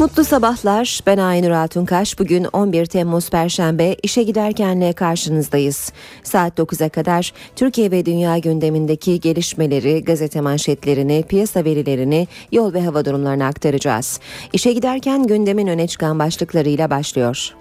Mutlu sabahlar. Ben Aynur Altunkaş. Bugün 11 Temmuz Perşembe işe giderkenle karşınızdayız. Saat 9'a kadar Türkiye ve dünya gündemindeki gelişmeleri, gazete manşetlerini, piyasa verilerini, yol ve hava durumlarını aktaracağız. İşe giderken gündemin öne çıkan başlıklarıyla başlıyor.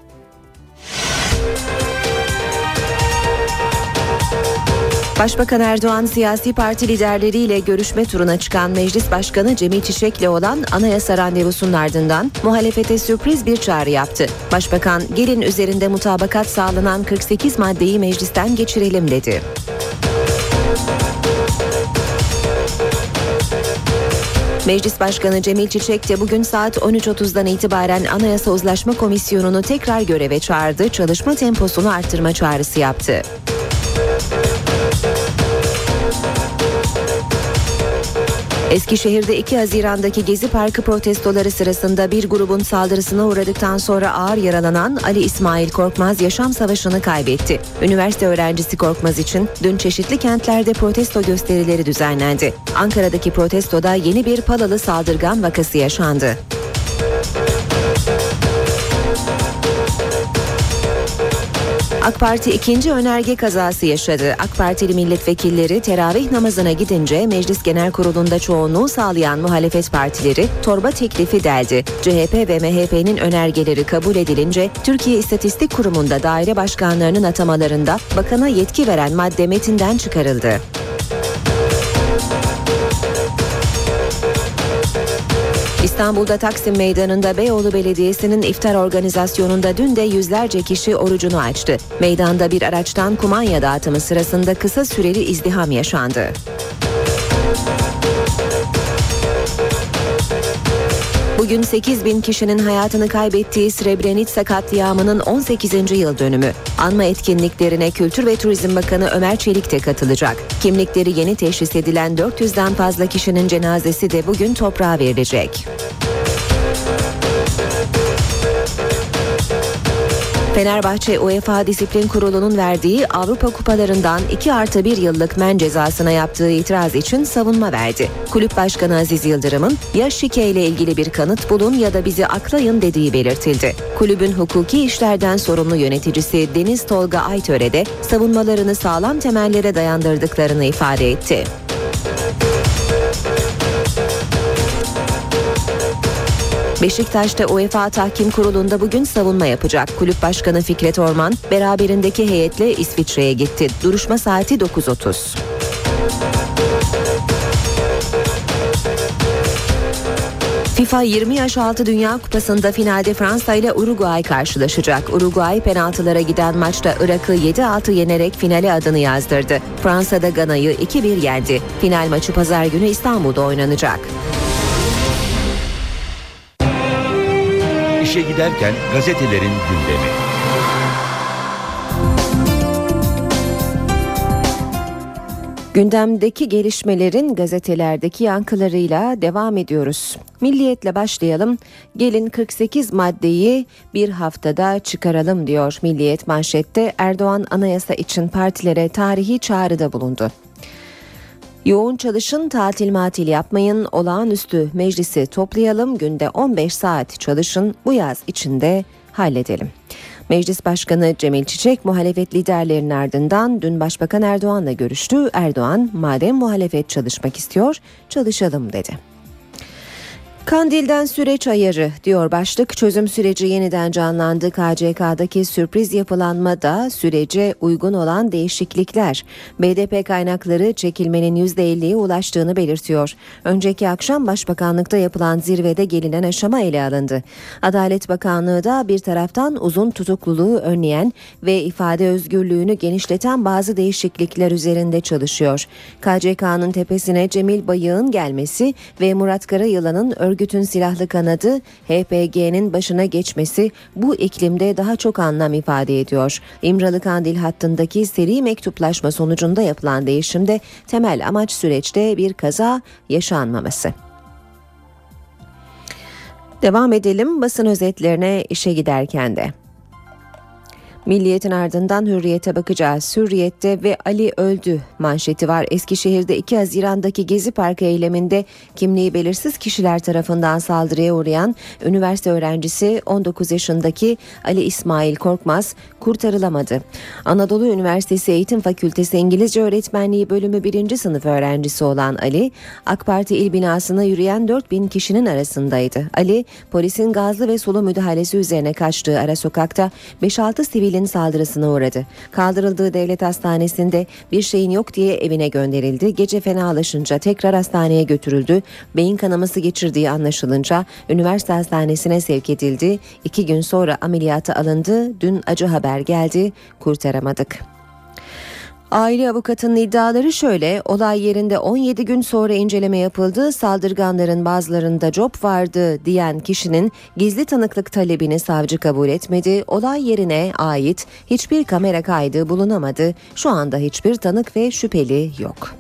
Başbakan Erdoğan siyasi parti liderleriyle görüşme turuna çıkan Meclis Başkanı Cemil Çiçek'le olan anayasa randevusunun ardından muhalefete sürpriz bir çağrı yaptı. Başbakan gelin üzerinde mutabakat sağlanan 48 maddeyi meclisten geçirelim dedi. Meclis Başkanı Cemil Çiçek de bugün saat 13.30'dan itibaren Anayasa Uzlaşma Komisyonu'nu tekrar göreve çağırdı, çalışma temposunu arttırma çağrısı yaptı. Eskişehir'de 2 Haziran'daki Gezi Parkı protestoları sırasında bir grubun saldırısına uğradıktan sonra ağır yaralanan Ali İsmail Korkmaz yaşam savaşını kaybetti. Üniversite öğrencisi Korkmaz için dün çeşitli kentlerde protesto gösterileri düzenlendi. Ankara'daki protestoda yeni bir palalı saldırgan vakası yaşandı. AK Parti ikinci önerge kazası yaşadı. AK Partili milletvekilleri teravih namazına gidince Meclis Genel Kurulu'nda çoğunluğu sağlayan muhalefet partileri torba teklifi deldi. CHP ve MHP'nin önergeleri kabul edilince Türkiye İstatistik Kurumu'nda daire başkanlarının atamalarında bakana yetki veren madde metinden çıkarıldı. İstanbul'da Taksim Meydanı'nda Beyoğlu Belediyesi'nin iftar organizasyonunda dün de yüzlerce kişi orucunu açtı. Meydanda bir araçtan kumanya dağıtımı sırasında kısa süreli izdiham yaşandı. Bugün 8 bin kişinin hayatını kaybettiği Srebrenica katliamının 18. yıl dönümü. Anma etkinliklerine Kültür ve Turizm Bakanı Ömer Çelik de katılacak. Kimlikleri yeni teşhis edilen 400'den fazla kişinin cenazesi de bugün toprağa verilecek. Fenerbahçe UEFA Disiplin Kurulu'nun verdiği Avrupa Kupalarından 2 artı 1 yıllık men cezasına yaptığı itiraz için savunma verdi. Kulüp Başkanı Aziz Yıldırım'ın ya şike ile ilgili bir kanıt bulun ya da bizi aklayın dediği belirtildi. Kulübün hukuki işlerden sorumlu yöneticisi Deniz Tolga Aytöre de savunmalarını sağlam temellere dayandırdıklarını ifade etti. Beşiktaş'ta UEFA Tahkim Kurulu'nda bugün savunma yapacak. Kulüp Başkanı Fikret Orman beraberindeki heyetle İsviçre'ye gitti. Duruşma saati 9.30. FIFA 20 yaş altı Dünya Kupası'nda finalde Fransa ile Uruguay karşılaşacak. Uruguay penaltılara giden maçta Irak'ı 7-6 yenerek finale adını yazdırdı. Fransa'da Gana'yı 2-1 yendi. Final maçı pazar günü İstanbul'da oynanacak. İşe Giderken gazetelerin gündemi. Gündemdeki gelişmelerin gazetelerdeki yankılarıyla devam ediyoruz. Milliyetle başlayalım. Gelin 48 maddeyi bir haftada çıkaralım diyor Milliyet manşette. Erdoğan anayasa için partilere tarihi çağrıda bulundu. Yoğun çalışın tatil matil yapmayın olağanüstü meclisi toplayalım günde 15 saat çalışın bu yaz içinde halledelim. Meclis Başkanı Cemil Çiçek muhalefet liderlerinin ardından dün Başbakan Erdoğan'la görüştü. Erdoğan madem muhalefet çalışmak istiyor çalışalım dedi. Kandil'den süreç ayarı diyor başlık. Çözüm süreci yeniden canlandı. KCK'daki sürpriz yapılanma da sürece uygun olan değişiklikler. BDP kaynakları çekilmenin %50'ye ulaştığını belirtiyor. Önceki akşam Başbakanlıkta yapılan zirvede gelinen aşama ele alındı. Adalet Bakanlığı da bir taraftan uzun tutukluluğu önleyen ve ifade özgürlüğünü genişleten bazı değişiklikler üzerinde çalışıyor. KCK'nın tepesine Cemil Bayık'ın gelmesi ve Murat Karayılan'ın örgütün silahlı kanadı HPG'nin başına geçmesi bu iklimde daha çok anlam ifade ediyor. İmralı Kandil hattındaki seri mektuplaşma sonucunda yapılan değişimde temel amaç süreçte bir kaza yaşanmaması. Devam edelim basın özetlerine işe giderken de. Milliyetin ardından Hürriyet'e bakacağız. Hürriyet'te ve Ali öldü manşeti var. Eskişehir'de 2 Haziran'daki Gezi Parkı eyleminde kimliği belirsiz kişiler tarafından saldırıya uğrayan üniversite öğrencisi 19 yaşındaki Ali İsmail Korkmaz kurtarılamadı. Anadolu Üniversitesi Eğitim Fakültesi İngilizce Öğretmenliği bölümü 1. sınıf öğrencisi olan Ali, AK Parti il binasına yürüyen 4000 kişinin arasındaydı. Ali, polisin gazlı ve sulu müdahalesi üzerine kaçtığı ara sokakta 5-6 sivilin sivilin saldırısına uğradı. Kaldırıldığı devlet hastanesinde bir şeyin yok diye evine gönderildi. Gece fenalaşınca tekrar hastaneye götürüldü. Beyin kanaması geçirdiği anlaşılınca üniversite hastanesine sevk edildi. İki gün sonra ameliyata alındı. Dün acı haber geldi. Kurtaramadık. Aile avukatının iddiaları şöyle, olay yerinde 17 gün sonra inceleme yapıldı, saldırganların bazılarında cop vardı diyen kişinin gizli tanıklık talebini savcı kabul etmedi, olay yerine ait hiçbir kamera kaydı bulunamadı, şu anda hiçbir tanık ve şüpheli yok.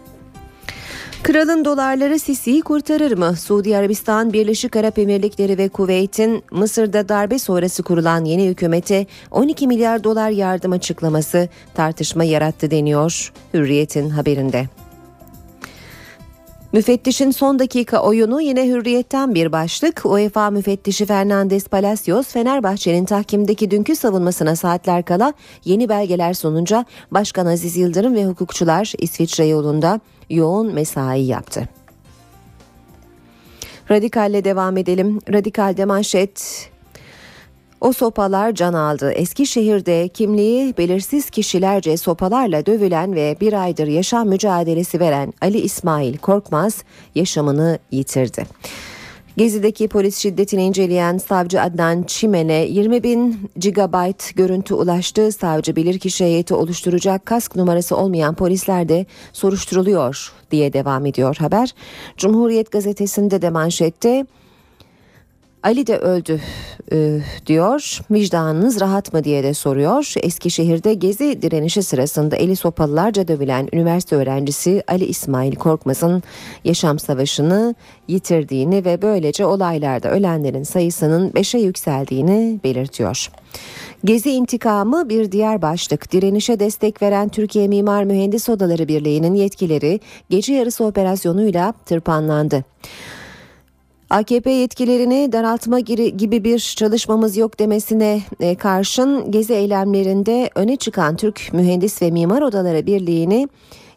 Kralın dolarları Sisi'yi kurtarır mı? Suudi Arabistan, Birleşik Arap Emirlikleri ve Kuveyt'in Mısır'da darbe sonrası kurulan yeni hükümete 12 milyar dolar yardım açıklaması tartışma yarattı deniyor Hürriyet'in haberinde. Müfettişin son dakika oyunu yine hürriyetten bir başlık. UEFA müfettişi Fernandez Palacios Fenerbahçe'nin tahkimdeki dünkü savunmasına saatler kala yeni belgeler sununca Başkan Aziz Yıldırım ve hukukçular İsviçre yolunda yoğun mesai yaptı. Radikalle devam edelim. Radikalde manşet o sopalar can aldı. Eskişehir'de kimliği belirsiz kişilerce sopalarla dövülen ve bir aydır yaşam mücadelesi veren Ali İsmail Korkmaz yaşamını yitirdi. Gezi'deki polis şiddetini inceleyen savcı Adnan Çimen'e 20 bin gigabayt görüntü ulaştı. Savcı bilirkişi heyeti oluşturacak kask numarası olmayan polisler de soruşturuluyor diye devam ediyor haber. Cumhuriyet gazetesinde de manşette Ali de öldü e, diyor. Vicdanınız rahat mı diye de soruyor. Eskişehir'de gezi direnişi sırasında eli sopalılarca dövülen üniversite öğrencisi Ali İsmail Korkmaz'ın yaşam savaşını yitirdiğini ve böylece olaylarda ölenlerin sayısının 5'e yükseldiğini belirtiyor. Gezi intikamı bir diğer başlık. Direnişe destek veren Türkiye Mimar Mühendis Odaları Birliği'nin yetkileri gece yarısı operasyonuyla tırpanlandı. AKP yetkilerini daraltma gibi bir çalışmamız yok demesine e, karşın gezi eylemlerinde öne çıkan Türk Mühendis ve Mimar Odaları Birliği'ni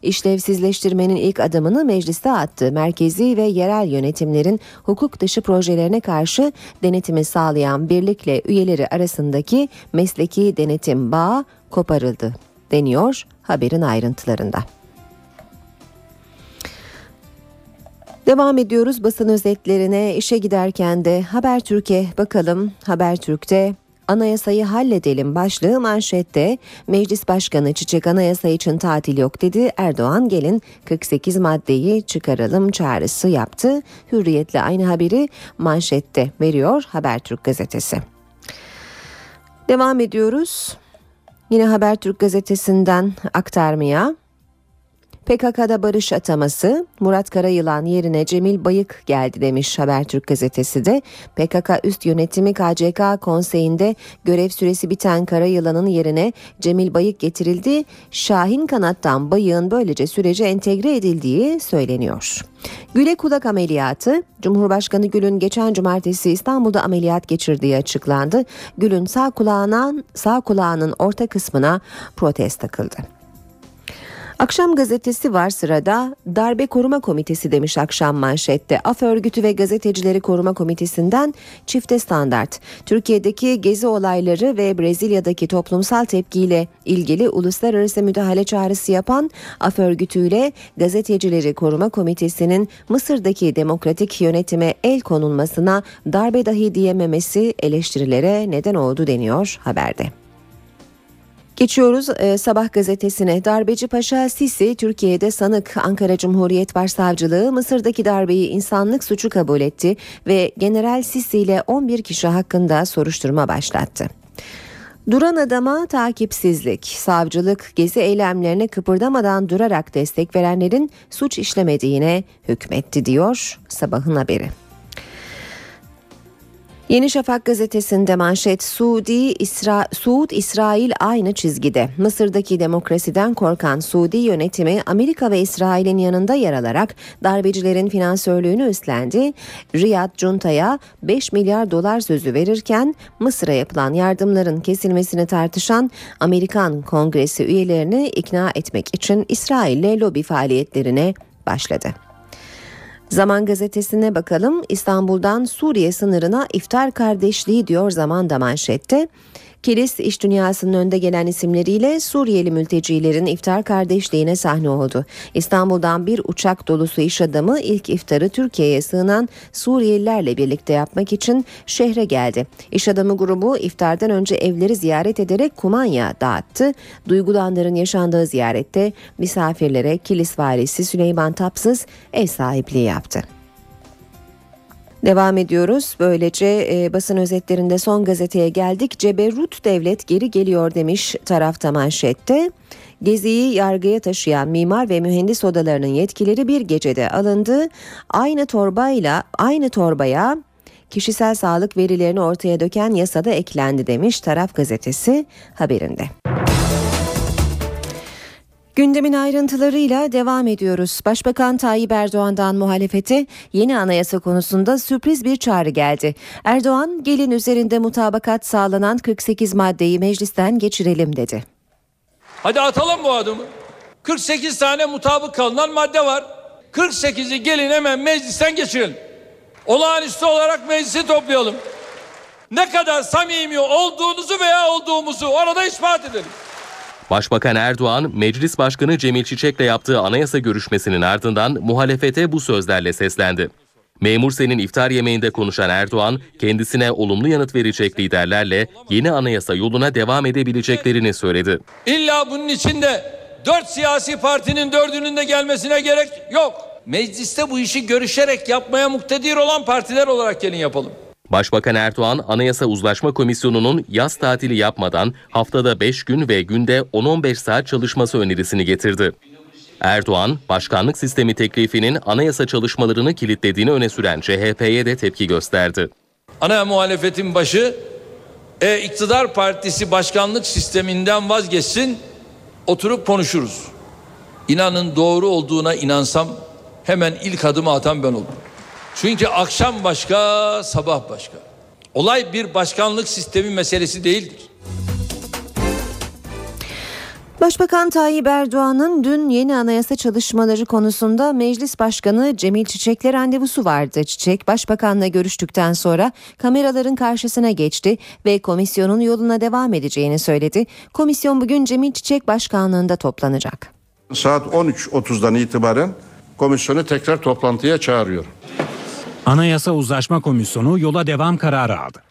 işlevsizleştirmenin ilk adımını mecliste attı. Merkezi ve yerel yönetimlerin hukuk dışı projelerine karşı denetimi sağlayan birlikle üyeleri arasındaki mesleki denetim bağı koparıldı deniyor haberin ayrıntılarında. Devam ediyoruz basın özetlerine işe giderken de Habertürk'e bakalım. Habertürk'te Anayasayı halledelim başlığı manşette Meclis Başkanı Çiçek anayasa için tatil yok dedi. Erdoğan gelin 48 maddeyi çıkaralım çağrısı yaptı. Hürriyetle aynı haberi manşette veriyor Habertürk gazetesi. Devam ediyoruz. Yine Habertürk gazetesinden aktarmaya. PKK'da barış ataması Murat Karayılan yerine Cemil Bayık geldi demiş Habertürk gazetesi de. PKK üst yönetimi KCK konseyinde görev süresi biten Karayılan'ın yerine Cemil Bayık getirildi. Şahin kanattan Bayık'ın böylece sürece entegre edildiği söyleniyor. Güle kulak ameliyatı Cumhurbaşkanı Gül'ün geçen cumartesi İstanbul'da ameliyat geçirdiği açıklandı. Gül'ün sağ kulağının sağ kulağının orta kısmına protez takıldı. Akşam gazetesi var sırada Darbe Koruma Komitesi demiş akşam manşette. Af Örgütü ve Gazetecileri Koruma Komitesi'nden çifte standart. Türkiye'deki gezi olayları ve Brezilya'daki toplumsal tepkiyle ilgili uluslararası müdahale çağrısı yapan Af Örgütü ile Gazetecileri Koruma Komitesi'nin Mısır'daki demokratik yönetime el konulmasına darbe dahi diyememesi eleştirilere neden oldu deniyor haberde. Geçiyoruz e, Sabah gazetesine. Darbeci Paşa Sisi Türkiye'de sanık Ankara Cumhuriyet Başsavcılığı Mısır'daki darbeyi insanlık suçu kabul etti ve General Sisi ile 11 kişi hakkında soruşturma başlattı. Duran adama takipsizlik, savcılık gezi eylemlerine kıpırdamadan durarak destek verenlerin suç işlemediğine hükmetti diyor sabahın haberi. Yeni Şafak gazetesinde manşet Suudi, İsra, Suud, İsrail aynı çizgide. Mısır'daki demokrasiden korkan Suudi yönetimi Amerika ve İsrail'in yanında yer alarak darbecilerin finansörlüğünü üstlendi. Riyad Cunta'ya 5 milyar dolar sözü verirken Mısır'a yapılan yardımların kesilmesini tartışan Amerikan Kongresi üyelerini ikna etmek için İsrail'le lobi faaliyetlerine başladı. Zaman gazetesine bakalım. İstanbul'dan Suriye sınırına iftar kardeşliği diyor Zaman da manşette. Kilis iş dünyasının önde gelen isimleriyle Suriyeli mültecilerin iftar kardeşliğine sahne oldu. İstanbul'dan bir uçak dolusu iş adamı ilk iftarı Türkiye'ye sığınan Suriyelilerle birlikte yapmak için şehre geldi. İş adamı grubu iftardan önce evleri ziyaret ederek kumanya dağıttı. Duygulanların yaşandığı ziyarette misafirlere Kilis valisi Süleyman Tapsız ev sahipliği yaptı. Devam ediyoruz. Böylece e, basın özetlerinde son gazeteye geldik. Ceberut devlet geri geliyor demiş tarafta manşette. Geziyi yargıya taşıyan mimar ve mühendis odalarının yetkileri bir gecede alındı. Aynı torbayla aynı torbaya kişisel sağlık verilerini ortaya döken yasada eklendi demiş taraf gazetesi haberinde. Gündemin ayrıntılarıyla devam ediyoruz. Başbakan Tayyip Erdoğan'dan muhalefete yeni anayasa konusunda sürpriz bir çağrı geldi. Erdoğan gelin üzerinde mutabakat sağlanan 48 maddeyi meclisten geçirelim dedi. Hadi atalım bu adımı. 48 tane mutabık kalınan madde var. 48'i gelin hemen meclisten geçirelim. Olağanüstü olarak meclisi toplayalım. Ne kadar samimi olduğunuzu veya olduğumuzu orada ispat edelim. Başbakan Erdoğan, Meclis Başkanı Cemil Çiçek'le yaptığı anayasa görüşmesinin ardından muhalefete bu sözlerle seslendi. Memur Sen'in iftar yemeğinde konuşan Erdoğan, kendisine olumlu yanıt verecek liderlerle yeni anayasa yoluna devam edebileceklerini söyledi. İlla bunun içinde dört siyasi partinin dördünün de gelmesine gerek yok. Mecliste bu işi görüşerek yapmaya muktedir olan partiler olarak gelin yapalım. Başbakan Erdoğan, Anayasa Uzlaşma Komisyonu'nun yaz tatili yapmadan haftada 5 gün ve günde 10-15 saat çalışması önerisini getirdi. Erdoğan, başkanlık sistemi teklifinin anayasa çalışmalarını kilitlediğini öne süren CHP'ye de tepki gösterdi. Ana muhalefetin başı e, iktidar partisi başkanlık sisteminden vazgeçsin oturup konuşuruz. İnanın doğru olduğuna inansam hemen ilk adımı atan ben oldum. Çünkü akşam başka, sabah başka. Olay bir başkanlık sistemi meselesi değildir. Başbakan Tayyip Erdoğan'ın dün yeni anayasa çalışmaları konusunda Meclis Başkanı Cemil Çiçek'le randevusu vardı. Çiçek başbakanla görüştükten sonra kameraların karşısına geçti ve komisyonun yoluna devam edeceğini söyledi. Komisyon bugün Cemil Çiçek başkanlığında toplanacak. Saat 13.30'dan itibaren komisyonu tekrar toplantıya çağırıyorum. Anayasa Uzlaşma Komisyonu yola devam kararı aldı.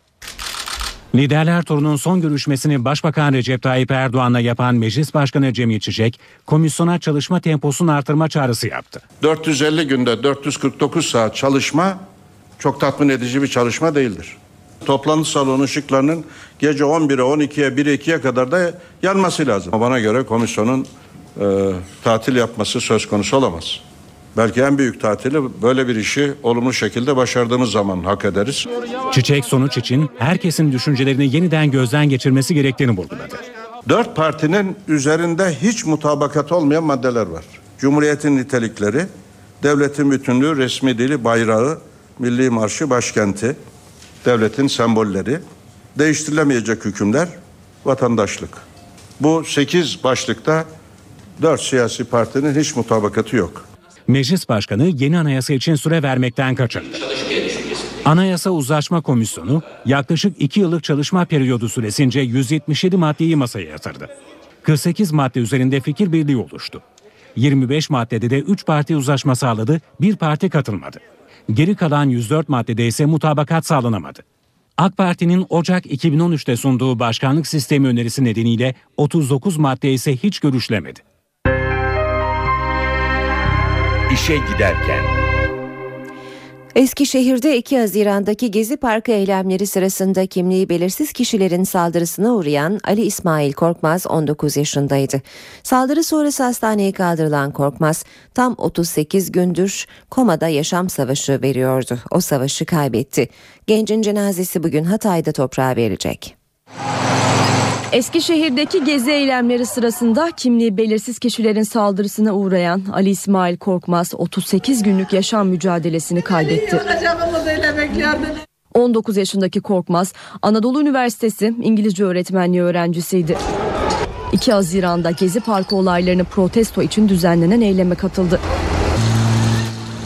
Liderler turunun son görüşmesini Başbakan Recep Tayyip Erdoğan'la yapan Meclis Başkanı Cemil Çiçek, komisyona çalışma temposunu artırma çağrısı yaptı. 450 günde 449 saat çalışma çok tatmin edici bir çalışma değildir. Toplantı salonu ışıklarının gece 11'e 12'ye 1'e 2'ye kadar da yanması lazım. Bana göre komisyonun e, tatil yapması söz konusu olamaz. Belki en büyük tatili böyle bir işi olumlu şekilde başardığımız zaman hak ederiz. Çiçek sonuç için herkesin düşüncelerini yeniden gözden geçirmesi gerektiğini vurguladı. Dört partinin üzerinde hiç mutabakat olmayan maddeler var. Cumhuriyetin nitelikleri, devletin bütünlüğü, resmi dili, bayrağı, milli marşı, başkenti, devletin sembolleri, değiştirilemeyecek hükümler, vatandaşlık. Bu sekiz başlıkta dört siyasi partinin hiç mutabakatı yok. Meclis Başkanı yeni anayasa için süre vermekten kaçındı. Anayasa Uzlaşma Komisyonu yaklaşık 2 yıllık çalışma periyodu süresince 177 maddeyi masaya yatırdı. 48 madde üzerinde fikir birliği oluştu. 25 maddede de 3 parti uzlaşma sağladı, bir parti katılmadı. Geri kalan 104 maddede ise mutabakat sağlanamadı. AK Parti'nin Ocak 2013'te sunduğu başkanlık sistemi önerisi nedeniyle 39 madde ise hiç görüşlemedi. İşe giderken Eskişehir'de 2 Haziran'daki Gezi Parkı eylemleri sırasında kimliği belirsiz kişilerin saldırısına uğrayan Ali İsmail Korkmaz 19 yaşındaydı. Saldırı sonrası hastaneye kaldırılan Korkmaz tam 38 gündür komada yaşam savaşı veriyordu. O savaşı kaybetti. Gencin cenazesi bugün Hatay'da toprağa verilecek. Eskişehir'deki gezi eylemleri sırasında kimliği belirsiz kişilerin saldırısına uğrayan Ali İsmail Korkmaz 38 günlük yaşam mücadelesini kaybetti. 19 yaşındaki Korkmaz Anadolu Üniversitesi İngilizce öğretmenliği öğrencisiydi. 2 Haziran'da Gezi Parkı olaylarını protesto için düzenlenen eyleme katıldı.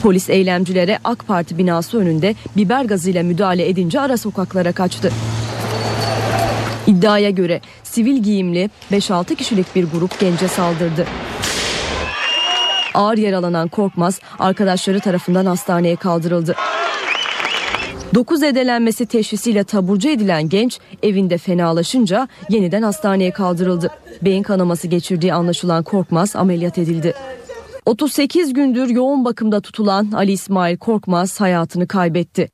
Polis eylemcilere AK Parti binası önünde biber gazıyla müdahale edince ara sokaklara kaçtı. İddiaya göre sivil giyimli 5-6 kişilik bir grup gence saldırdı. Ağır yaralanan Korkmaz arkadaşları tarafından hastaneye kaldırıldı. 9 edelenmesi teşhisiyle taburcu edilen genç evinde fenalaşınca yeniden hastaneye kaldırıldı. Beyin kanaması geçirdiği anlaşılan Korkmaz ameliyat edildi. 38 gündür yoğun bakımda tutulan Ali İsmail Korkmaz hayatını kaybetti.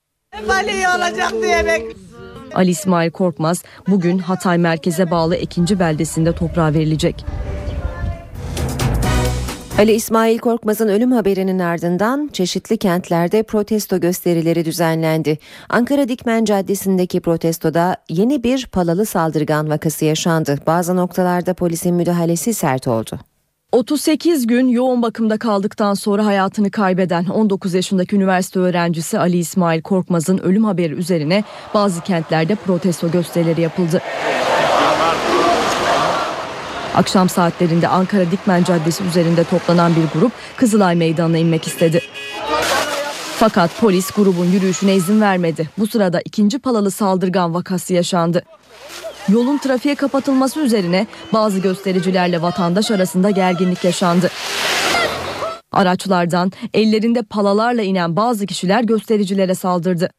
Ali olacak diye bek. Ali İsmail Korkmaz bugün Hatay merkeze bağlı Ekinci beldesinde toprağa verilecek. Ali İsmail Korkmaz'ın ölüm haberinin ardından çeşitli kentlerde protesto gösterileri düzenlendi. Ankara Dikmen Caddesi'ndeki protestoda yeni bir palalı saldırgan vakası yaşandı. Bazı noktalarda polisin müdahalesi sert oldu. 38 gün yoğun bakımda kaldıktan sonra hayatını kaybeden 19 yaşındaki üniversite öğrencisi Ali İsmail Korkmaz'ın ölüm haberi üzerine bazı kentlerde protesto gösterileri yapıldı. Akşam saatlerinde Ankara Dikmen Caddesi üzerinde toplanan bir grup Kızılay Meydanı'na inmek istedi. Fakat polis grubun yürüyüşüne izin vermedi. Bu sırada ikinci palalı saldırgan vakası yaşandı. Yolun trafiğe kapatılması üzerine bazı göstericilerle vatandaş arasında gerginlik yaşandı. Araçlardan ellerinde palalarla inen bazı kişiler göstericilere saldırdı.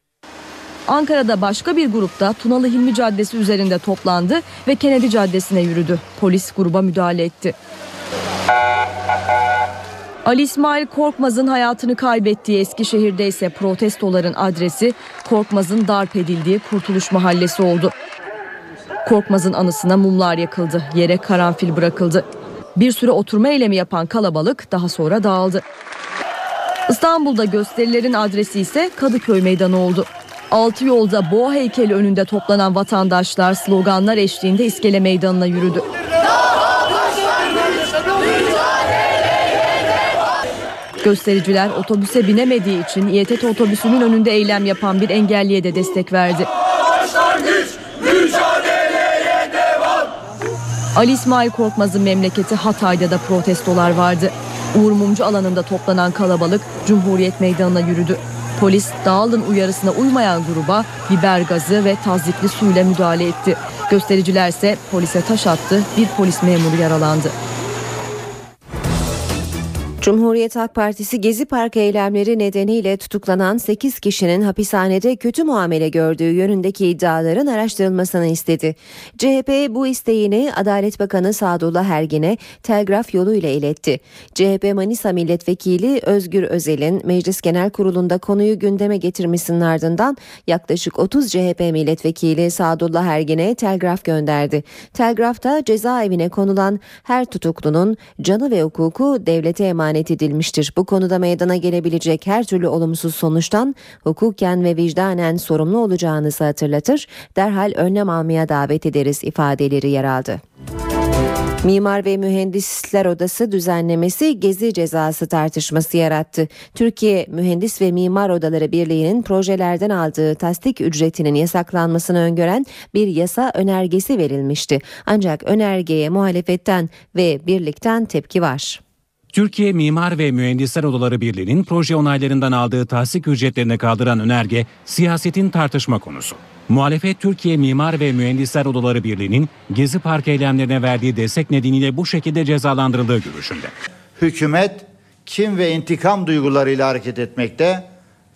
Ankara'da başka bir grupta Tunalı Hilmi Caddesi üzerinde toplandı ve Kennedy Caddesi'ne yürüdü. Polis gruba müdahale etti. Ali İsmail Korkmaz'ın hayatını kaybettiği Eskişehir'de ise protestoların adresi Korkmaz'ın darp edildiği Kurtuluş Mahallesi oldu. Korkmaz'ın anısına mumlar yakıldı, yere karanfil bırakıldı. Bir süre oturma eylemi yapan kalabalık daha sonra dağıldı. İstanbul'da gösterilerin adresi ise Kadıköy Meydanı oldu. Altı yolda boğa heykeli önünde toplanan vatandaşlar sloganlar eşliğinde İskele Meydanı'na yürüdü. Göstericiler otobüse binemediği için İETT otobüsünün önünde eylem yapan bir engelliye de destek verdi. Ali İsmail Korkmaz'ın memleketi Hatay'da da protestolar vardı. Uğur Mumcu alanında toplanan kalabalık Cumhuriyet Meydanı'na yürüdü. Polis dağılın uyarısına uymayan gruba biber gazı ve tazikli suyla müdahale etti. Göstericiler ise polise taş attı, bir polis memuru yaralandı. Cumhuriyet Halk Partisi Gezi Parkı eylemleri nedeniyle tutuklanan 8 kişinin hapishanede kötü muamele gördüğü yönündeki iddiaların araştırılmasını istedi. CHP bu isteğini Adalet Bakanı Sadullah Ergin'e telgraf yoluyla iletti. CHP Manisa Milletvekili Özgür Özel'in Meclis Genel Kurulu'nda konuyu gündeme getirmesinin ardından yaklaşık 30 CHP milletvekili Sadullah Ergin'e telgraf gönderdi. Telgrafta cezaevine konulan her tutuklunun canı ve hukuku devlete emanet emanet edilmiştir. Bu konuda meydana gelebilecek her türlü olumsuz sonuçtan hukuken ve vicdanen sorumlu olacağınızı hatırlatır, derhal önlem almaya davet ederiz ifadeleri yer aldı. Mimar ve Mühendisler Odası düzenlemesi gezi cezası tartışması yarattı. Türkiye Mühendis ve Mimar Odaları Birliği'nin projelerden aldığı tasdik ücretinin yasaklanmasını öngören bir yasa önergesi verilmişti. Ancak önergeye muhalefetten ve birlikten tepki var. Türkiye Mimar ve Mühendisler Odaları Birliği'nin proje onaylarından aldığı tahsik ücretlerini kaldıran önerge siyasetin tartışma konusu. Muhalefet Türkiye Mimar ve Mühendisler Odaları Birliği'nin Gezi Park eylemlerine verdiği destek nedeniyle bu şekilde cezalandırıldığı görüşünde. Hükümet kim ve intikam duygularıyla hareket etmekte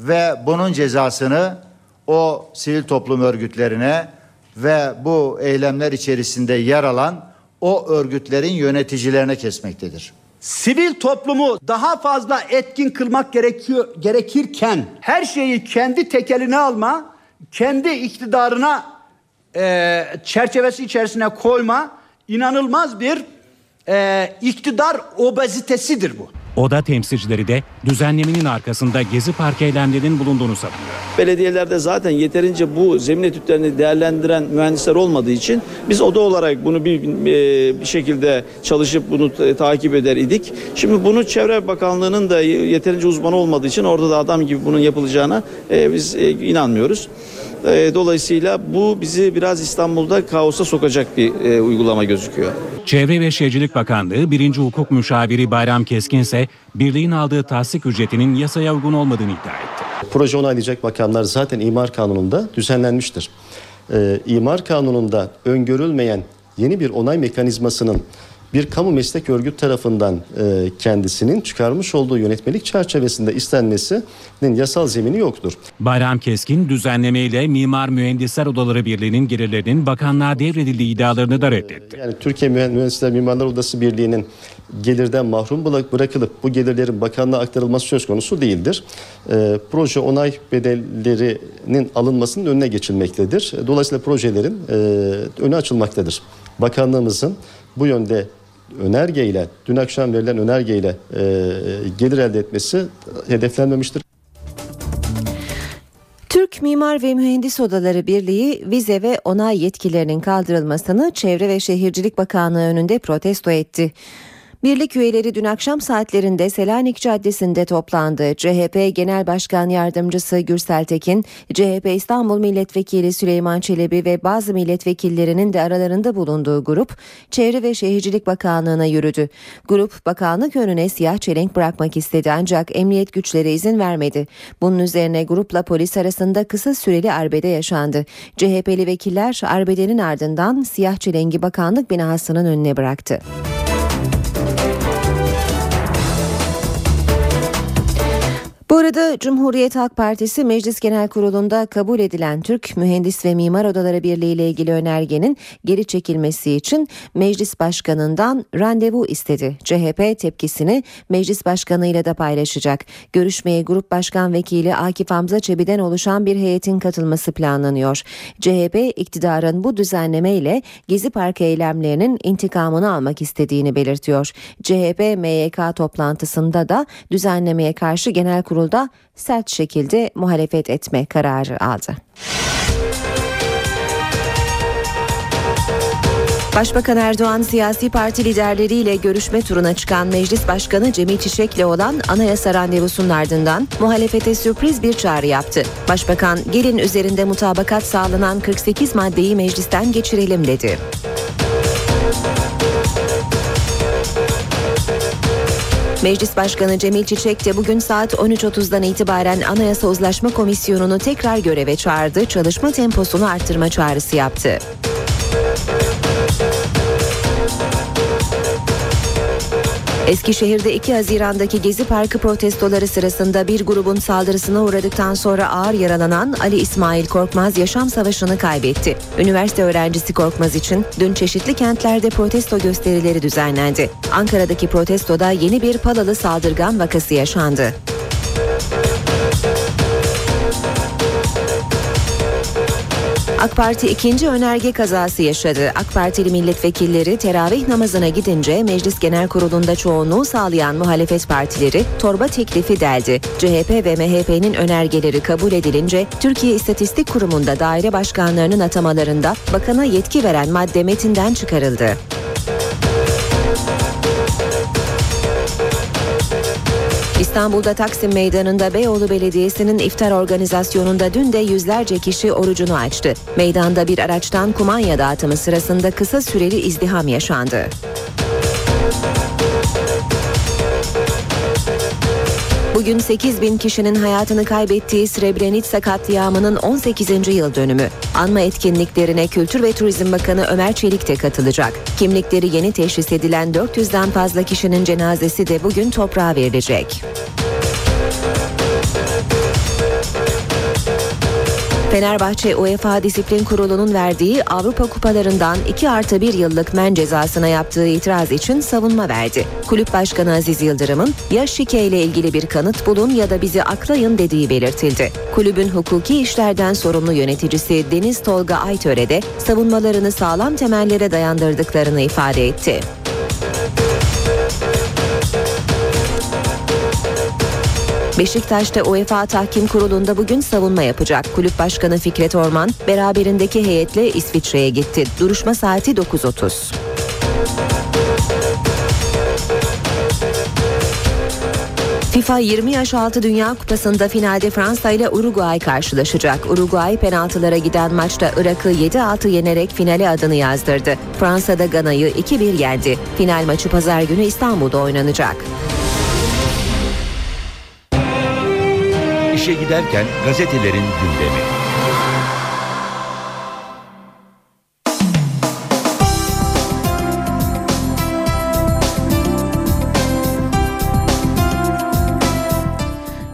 ve bunun cezasını o sivil toplum örgütlerine ve bu eylemler içerisinde yer alan o örgütlerin yöneticilerine kesmektedir. Sivil toplumu daha fazla etkin kılmak gerekiyor gerekirken her şeyi kendi tekeline alma, kendi iktidarına e, çerçevesi içerisine koyma inanılmaz bir e, iktidar obezitesidir bu. Oda temsilcileri de düzenlemenin arkasında Gezi Parkı eylemlerinin bulunduğunu savunuyor. Belediyelerde zaten yeterince bu zemin etütlerini değerlendiren mühendisler olmadığı için biz oda olarak bunu bir, bir şekilde çalışıp bunu takip eder idik. Şimdi bunu Çevre Bakanlığı'nın da yeterince uzmanı olmadığı için orada da adam gibi bunun yapılacağına e, biz e, inanmıyoruz. E, dolayısıyla bu bizi biraz İstanbul'da kaosa sokacak bir e, uygulama gözüküyor. Çevre ve Şehircilik Bakanlığı 1. Hukuk Müşaviri Bayram Keskin ise birliğin aldığı tahsik ücretinin yasaya uygun olmadığını iddia etti. Proje onaylayacak makamlar zaten imar kanununda düzenlenmiştir. Ee, imar kanununda öngörülmeyen yeni bir onay mekanizmasının bir kamu meslek örgüt tarafından e, kendisinin çıkarmış olduğu yönetmelik çerçevesinde istenmesinin yasal zemini yoktur. Bayram Keskin düzenlemeyle Mimar Mühendisler Odaları Birliği'nin gelirlerinin bakanlığa devredildiği iddialarını da reddetti. Yani Türkiye Mühendisler Mimarlar Odası Birliği'nin gelirden mahrum bırakılıp bu gelirlerin bakanlığa aktarılması söz konusu değildir. E, proje onay bedellerinin alınmasının önüne geçilmektedir. Dolayısıyla projelerin e, önü açılmaktadır. Bakanlığımızın bu yönde önergeyle, dün akşam verilen önergeyle e, gelir elde etmesi hedeflenmemiştir. Türk Mimar ve Mühendis Odaları Birliği vize ve onay yetkilerinin kaldırılmasını Çevre ve Şehircilik Bakanlığı önünde protesto etti. Birlik üyeleri dün akşam saatlerinde Selanik Caddesi'nde toplandı. CHP Genel Başkan Yardımcısı Gürsel Tekin, CHP İstanbul Milletvekili Süleyman Çelebi ve bazı milletvekillerinin de aralarında bulunduğu grup Çevre ve Şehircilik Bakanlığı'na yürüdü. Grup bakanlık önüne siyah çelenk bırakmak istedi ancak emniyet güçleri izin vermedi. Bunun üzerine grupla polis arasında kısa süreli arbede yaşandı. CHP'li vekiller arbedenin ardından siyah çelengi bakanlık binasının önüne bıraktı. Bu arada Cumhuriyet Halk Partisi Meclis Genel Kurulu'nda kabul edilen Türk Mühendis ve Mimar Odaları Birliği ile ilgili önergenin geri çekilmesi için Meclis Başkanı'ndan randevu istedi. CHP tepkisini Meclis Başkanı ile de paylaşacak. Görüşmeye Grup Başkan Vekili Akif Hamza Çebi'den oluşan bir heyetin katılması planlanıyor. CHP iktidarın bu düzenleme ile Gezi Parkı eylemlerinin intikamını almak istediğini belirtiyor. CHP MYK toplantısında da düzenlemeye karşı genel kurul kurulda sert şekilde muhalefet etme kararı aldı. Başbakan Erdoğan siyasi parti liderleriyle görüşme turuna çıkan Meclis Başkanı Cemil Çiçek'le olan anayasa randevusunun ardından muhalefete sürpriz bir çağrı yaptı. Başbakan gelin üzerinde mutabakat sağlanan 48 maddeyi meclisten geçirelim dedi. Meclis Başkanı Cemil Çiçek de bugün saat 13.30'dan itibaren Anayasa Uzlaşma Komisyonu'nu tekrar göreve çağırdı, çalışma temposunu arttırma çağrısı yaptı. Eskişehir'de 2 Haziran'daki Gezi Parkı protestoları sırasında bir grubun saldırısına uğradıktan sonra ağır yaralanan Ali İsmail Korkmaz yaşam savaşını kaybetti. Üniversite öğrencisi Korkmaz için dün çeşitli kentlerde protesto gösterileri düzenlendi. Ankara'daki protestoda yeni bir palalı saldırgan vakası yaşandı. AK Parti ikinci önerge kazası yaşadı. AK Partili milletvekilleri teravih namazına gidince Meclis Genel Kurulu'nda çoğunluğu sağlayan muhalefet partileri torba teklifi deldi. CHP ve MHP'nin önergeleri kabul edilince Türkiye İstatistik Kurumu'nda daire başkanlarının atamalarında bakana yetki veren madde metinden çıkarıldı. İstanbul'da Taksim Meydanı'nda Beyoğlu Belediyesi'nin iftar organizasyonunda dün de yüzlerce kişi orucunu açtı. Meydanda bir araçtan kumanya dağıtımı sırasında kısa süreli izdiham yaşandı. Bugün 8 bin kişinin hayatını kaybettiği Srebrenica katliamının 18. yıl dönümü. Anma etkinliklerine Kültür ve Turizm Bakanı Ömer Çelik de katılacak. Kimlikleri yeni teşhis edilen 400'den fazla kişinin cenazesi de bugün toprağa verilecek. Fenerbahçe UEFA Disiplin Kurulu'nun verdiği Avrupa Kupalarından 2 artı 1 yıllık men cezasına yaptığı itiraz için savunma verdi. Kulüp Başkanı Aziz Yıldırım'ın ya şike ile ilgili bir kanıt bulun ya da bizi aklayın dediği belirtildi. Kulübün hukuki işlerden sorumlu yöneticisi Deniz Tolga Aytöre de savunmalarını sağlam temellere dayandırdıklarını ifade etti. Beşiktaş'ta UEFA Tahkim Kurulu'nda bugün savunma yapacak. Kulüp Başkanı Fikret Orman beraberindeki heyetle İsviçre'ye gitti. Duruşma saati 9.30. FIFA 20 yaş altı Dünya Kupası'nda finalde Fransa ile Uruguay karşılaşacak. Uruguay penaltılara giden maçta Irak'ı 7-6 yenerek finale adını yazdırdı. Fransa'da Gana'yı 2-1 yendi. Final maçı pazar günü İstanbul'da oynanacak. İşe giderken gazetelerin gündemi.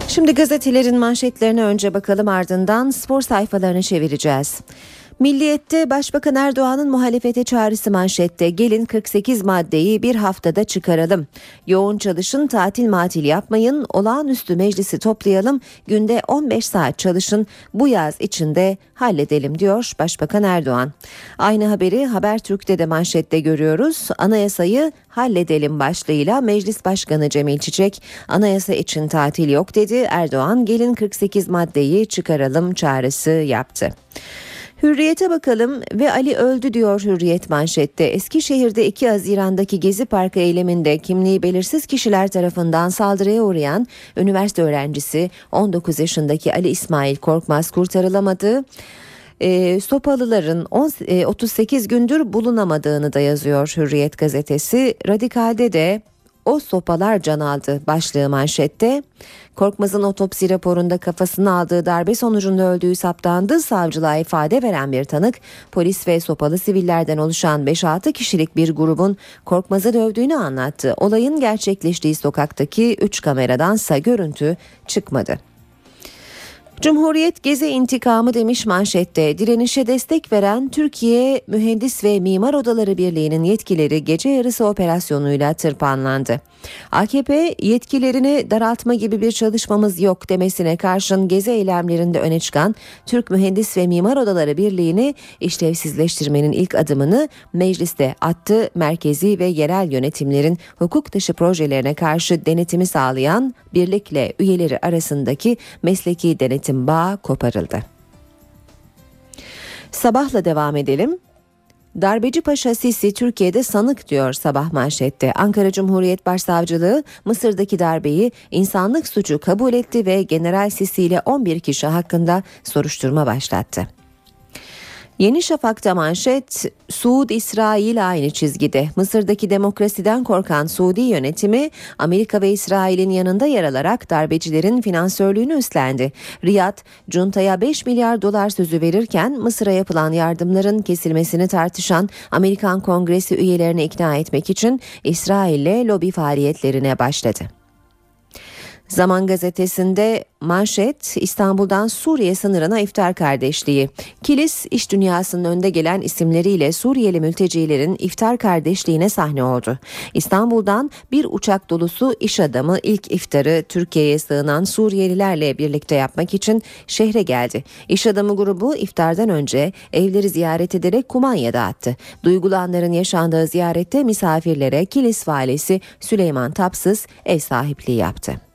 Şimdi gazetelerin manşetlerine önce bakalım ardından spor sayfalarını çevireceğiz. Milliyette Başbakan Erdoğan'ın muhalefete çağrısı manşette gelin 48 maddeyi bir haftada çıkaralım. Yoğun çalışın tatil matil yapmayın olağanüstü meclisi toplayalım günde 15 saat çalışın bu yaz içinde halledelim diyor Başbakan Erdoğan. Aynı haberi Habertürk'te de manşette görüyoruz. Anayasayı halledelim başlığıyla Meclis Başkanı Cemil Çiçek anayasa için tatil yok dedi. Erdoğan gelin 48 maddeyi çıkaralım çağrısı yaptı. Hürriyete bakalım ve Ali öldü diyor Hürriyet manşette. Eskişehir'de 2 Haziran'daki Gezi Parkı eyleminde kimliği belirsiz kişiler tarafından saldırıya uğrayan üniversite öğrencisi 19 yaşındaki Ali İsmail Korkmaz kurtarılamadı. E, Sopalıların 10, e, 38 gündür bulunamadığını da yazıyor Hürriyet gazetesi. Radikal'de de o sopalar can aldı başlığı manşette. Korkmaz'ın otopsi raporunda kafasına aldığı darbe sonucunda öldüğü saptandı. Savcılığa ifade veren bir tanık polis ve sopalı sivillerden oluşan 5-6 kişilik bir grubun Korkmaz'ı dövdüğünü anlattı. Olayın gerçekleştiği sokaktaki 3 kameradansa görüntü çıkmadı. Cumhuriyet Gezi intikamı demiş manşette. Direnişe destek veren Türkiye Mühendis ve Mimar Odaları Birliği'nin yetkileri gece yarısı operasyonuyla tırpanlandı. AKP yetkilerini daraltma gibi bir çalışmamız yok demesine karşın gezi eylemlerinde öne çıkan Türk Mühendis ve Mimar Odaları Birliği'ni işlevsizleştirmenin ilk adımını mecliste attı. Merkezi ve yerel yönetimlerin hukuk dışı projelerine karşı denetimi sağlayan birlikle üyeleri arasındaki mesleki denetim bağı koparıldı. Sabahla devam edelim. Darbeci Paşa Sisi Türkiye'de sanık diyor sabah manşette. Ankara Cumhuriyet Başsavcılığı Mısır'daki darbeyi insanlık suçu kabul etti ve General Sisi ile 11 kişi hakkında soruşturma başlattı. Yeni Şafak'ta manşet Suud İsrail aynı çizgide. Mısır'daki demokrasiden korkan Suudi yönetimi Amerika ve İsrail'in yanında yer alarak darbecilerin finansörlüğünü üstlendi. Riyad, Cunta'ya 5 milyar dolar sözü verirken Mısır'a yapılan yardımların kesilmesini tartışan Amerikan Kongresi üyelerini ikna etmek için İsrail'le lobi faaliyetlerine başladı. Zaman gazetesinde manşet İstanbul'dan Suriye sınırına iftar kardeşliği. Kilis iş dünyasının önde gelen isimleriyle Suriyeli mültecilerin iftar kardeşliğine sahne oldu. İstanbul'dan bir uçak dolusu iş adamı ilk iftarı Türkiye'ye sığınan Suriyelilerle birlikte yapmak için şehre geldi. İş adamı grubu iftardan önce evleri ziyaret ederek kumanya dağıttı. Duygulu anların yaşandığı ziyarette misafirlere Kilis valisi Süleyman Tapsız ev sahipliği yaptı.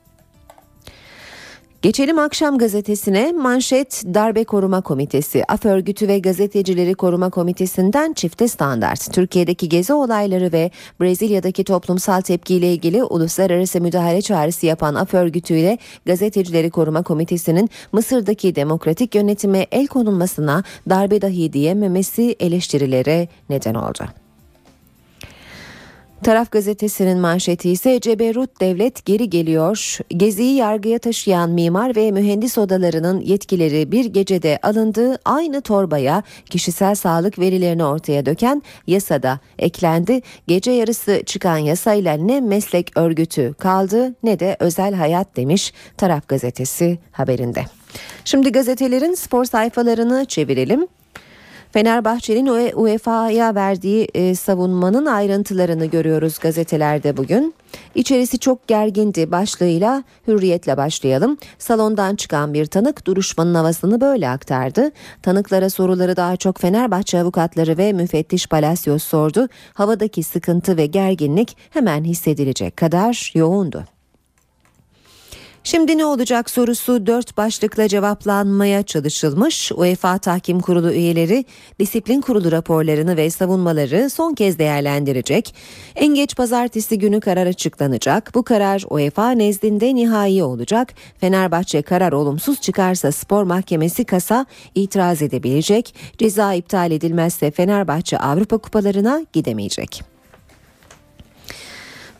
Geçelim akşam gazetesine. Manşet darbe koruma komitesi. Af örgütü ve gazetecileri koruma komitesinden çifte standart. Türkiye'deki gezi olayları ve Brezilya'daki toplumsal tepkiyle ilgili uluslararası müdahale çağrısı yapan af örgütüyle gazetecileri koruma komitesinin Mısır'daki demokratik yönetime el konulmasına darbe dahi diyememesi eleştirilere neden oldu. Taraf gazetesinin manşeti ise Ceberut Devlet geri geliyor. Geziyi yargıya taşıyan mimar ve mühendis odalarının yetkileri bir gecede alındığı aynı torbaya kişisel sağlık verilerini ortaya döken yasada eklendi. Gece yarısı çıkan yasayla ne meslek örgütü kaldı ne de özel hayat demiş Taraf gazetesi haberinde. Şimdi gazetelerin spor sayfalarını çevirelim. Fenerbahçe'nin UEFA'ya verdiği e, savunmanın ayrıntılarını görüyoruz gazetelerde bugün. İçerisi çok gergindi başlığıyla hürriyetle başlayalım. Salondan çıkan bir tanık duruşmanın havasını böyle aktardı. Tanıklara soruları daha çok Fenerbahçe avukatları ve müfettiş Palacios sordu. Havadaki sıkıntı ve gerginlik hemen hissedilecek kadar yoğundu. Şimdi ne olacak sorusu dört başlıkla cevaplanmaya çalışılmış. UEFA Tahkim Kurulu üyeleri disiplin kurulu raporlarını ve savunmaları son kez değerlendirecek. En geç pazartesi günü karar açıklanacak. Bu karar UEFA nezdinde nihai olacak. Fenerbahçe karar olumsuz çıkarsa spor mahkemesi kasa itiraz edebilecek. Ceza iptal edilmezse Fenerbahçe Avrupa kupalarına gidemeyecek.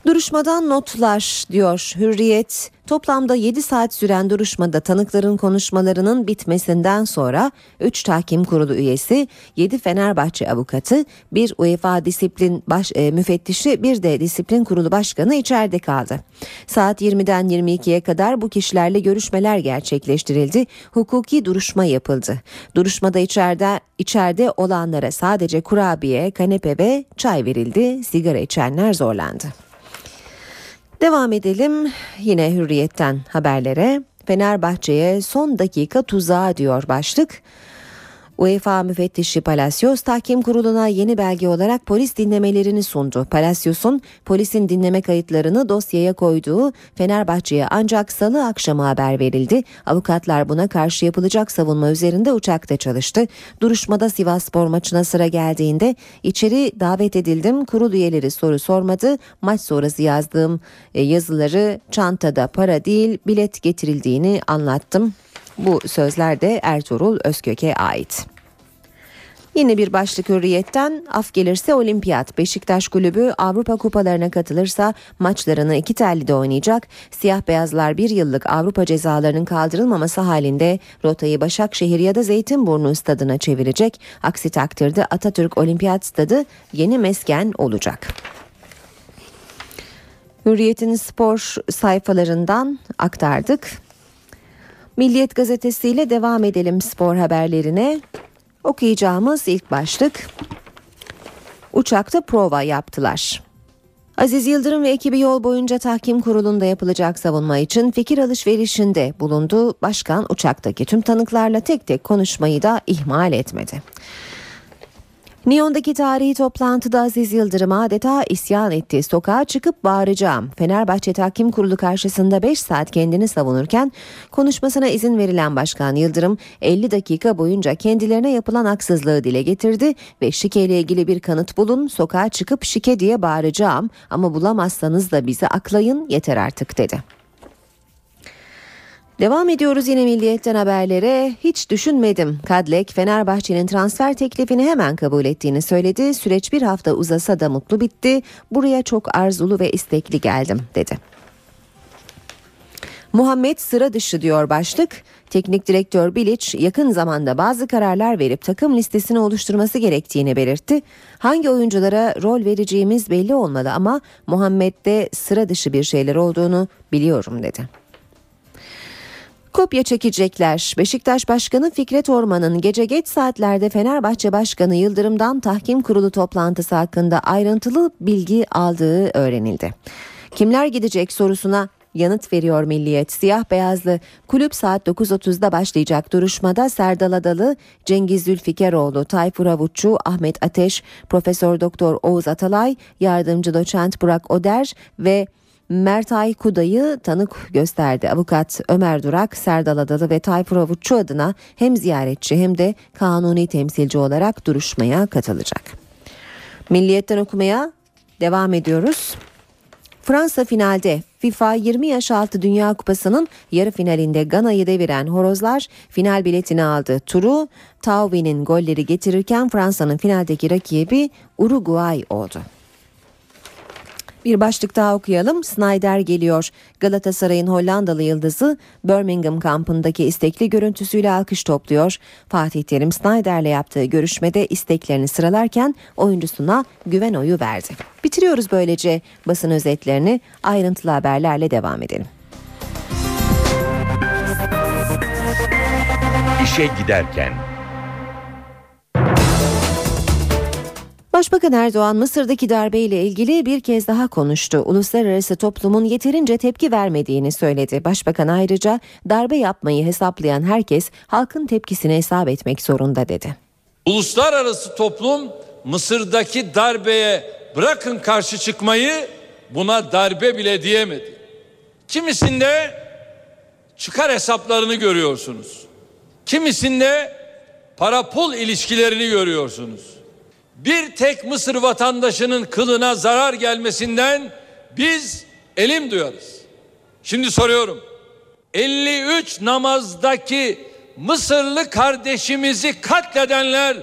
Duruşmadan notlar diyor Hürriyet. Toplamda 7 saat süren duruşmada tanıkların konuşmalarının bitmesinden sonra 3 tahkim kurulu üyesi, 7 Fenerbahçe avukatı, bir UEFA disiplin baş, e, müfettişi, bir de disiplin kurulu başkanı içeride kaldı. Saat 20'den 22'ye kadar bu kişilerle görüşmeler gerçekleştirildi. Hukuki duruşma yapıldı. Duruşmada içeride içeride olanlara sadece kurabiye, kanepe ve çay verildi. Sigara içenler zorlandı. Devam edelim yine hürriyetten haberlere. Fenerbahçe'ye son dakika tuzağı diyor başlık. UEFA müfettişi Palacios tahkim kuruluna yeni belge olarak polis dinlemelerini sundu. Palacios'un polisin dinleme kayıtlarını dosyaya koyduğu Fenerbahçe'ye ancak salı akşamı haber verildi. Avukatlar buna karşı yapılacak savunma üzerinde uçakta çalıştı. Duruşmada Sivas Spor maçına sıra geldiğinde içeri davet edildim. Kurul üyeleri soru sormadı. Maç sonrası yazdığım e, yazıları çantada para değil bilet getirildiğini anlattım. Bu sözler de Ertuğrul Özkök'e ait. Yine bir başlık hürriyetten af gelirse olimpiyat. Beşiktaş kulübü Avrupa kupalarına katılırsa maçlarını iki tellide oynayacak. Siyah beyazlar bir yıllık Avrupa cezalarının kaldırılmaması halinde rotayı Başakşehir ya da Zeytinburnu stadına çevirecek. Aksi takdirde Atatürk Olimpiyat Stadı yeni mesken olacak. Hürriyet'in spor sayfalarından aktardık. Milliyet gazetesiyle devam edelim spor haberlerine. Okuyacağımız ilk başlık uçakta prova yaptılar. Aziz Yıldırım ve ekibi yol boyunca tahkim kurulunda yapılacak savunma için fikir alışverişinde bulundu. Başkan uçaktaki tüm tanıklarla tek tek konuşmayı da ihmal etmedi. Nyon'daki tarihi toplantıda Aziz Yıldırım adeta isyan etti. Sokağa çıkıp bağıracağım. Fenerbahçe Tahkim Kurulu karşısında 5 saat kendini savunurken konuşmasına izin verilen Başkan Yıldırım 50 dakika boyunca kendilerine yapılan haksızlığı dile getirdi ve şike ilgili bir kanıt bulun. Sokağa çıkıp şike diye bağıracağım ama bulamazsanız da bizi aklayın yeter artık dedi. Devam ediyoruz yine Milliyet'ten haberlere. Hiç düşünmedim. Kadlek Fenerbahçe'nin transfer teklifini hemen kabul ettiğini söyledi. Süreç bir hafta uzasa da mutlu bitti. Buraya çok arzulu ve istekli geldim dedi. Muhammed sıra dışı diyor başlık. Teknik direktör Bilic yakın zamanda bazı kararlar verip takım listesini oluşturması gerektiğini belirtti. Hangi oyunculara rol vereceğimiz belli olmalı ama Muhammed'de sıra dışı bir şeyler olduğunu biliyorum dedi. Kopya çekecekler. Beşiktaş Başkanı Fikret Orman'ın gece geç saatlerde Fenerbahçe Başkanı Yıldırım'dan tahkim kurulu toplantısı hakkında ayrıntılı bilgi aldığı öğrenildi. Kimler gidecek sorusuna yanıt veriyor Milliyet. Siyah beyazlı kulüp saat 9.30'da başlayacak duruşmada Serdal Adalı, Cengiz Zülfikeroğlu, Tayfur Avutçu, Ahmet Ateş, Profesör Doktor Oğuz Atalay, yardımcı doçent Burak Oder ve Mert Aykuda'yı tanık gösterdi. Avukat Ömer Durak, Serdal Adalı ve Tayfur Avutçu adına hem ziyaretçi hem de kanuni temsilci olarak duruşmaya katılacak. Milliyetten okumaya devam ediyoruz. Fransa finalde FIFA 20 yaş altı Dünya Kupası'nın yarı finalinde Gana'yı deviren Horozlar final biletini aldı. Turu Tauvi'nin golleri getirirken Fransa'nın finaldeki rakibi Uruguay oldu. Bir başlık daha okuyalım. Snyder geliyor. Galatasaray'ın Hollandalı yıldızı Birmingham kampındaki istekli görüntüsüyle alkış topluyor. Fatih Terim Snyder'le yaptığı görüşmede isteklerini sıralarken oyuncusuna güven oyu verdi. Bitiriyoruz böylece basın özetlerini ayrıntılı haberlerle devam edelim. İşe giderken. Başbakan Erdoğan Mısır'daki darbeyle ilgili bir kez daha konuştu. Uluslararası toplumun yeterince tepki vermediğini söyledi. Başbakan ayrıca darbe yapmayı hesaplayan herkes halkın tepkisini hesap etmek zorunda dedi. Uluslararası toplum Mısır'daki darbeye bırakın karşı çıkmayı buna darbe bile diyemedi. Kimisinde çıkar hesaplarını görüyorsunuz. Kimisinde para pul ilişkilerini görüyorsunuz. Bir tek Mısır vatandaşının kılına zarar gelmesinden biz elim duyarız. Şimdi soruyorum. 53 namazdaki Mısırlı kardeşimizi katledenler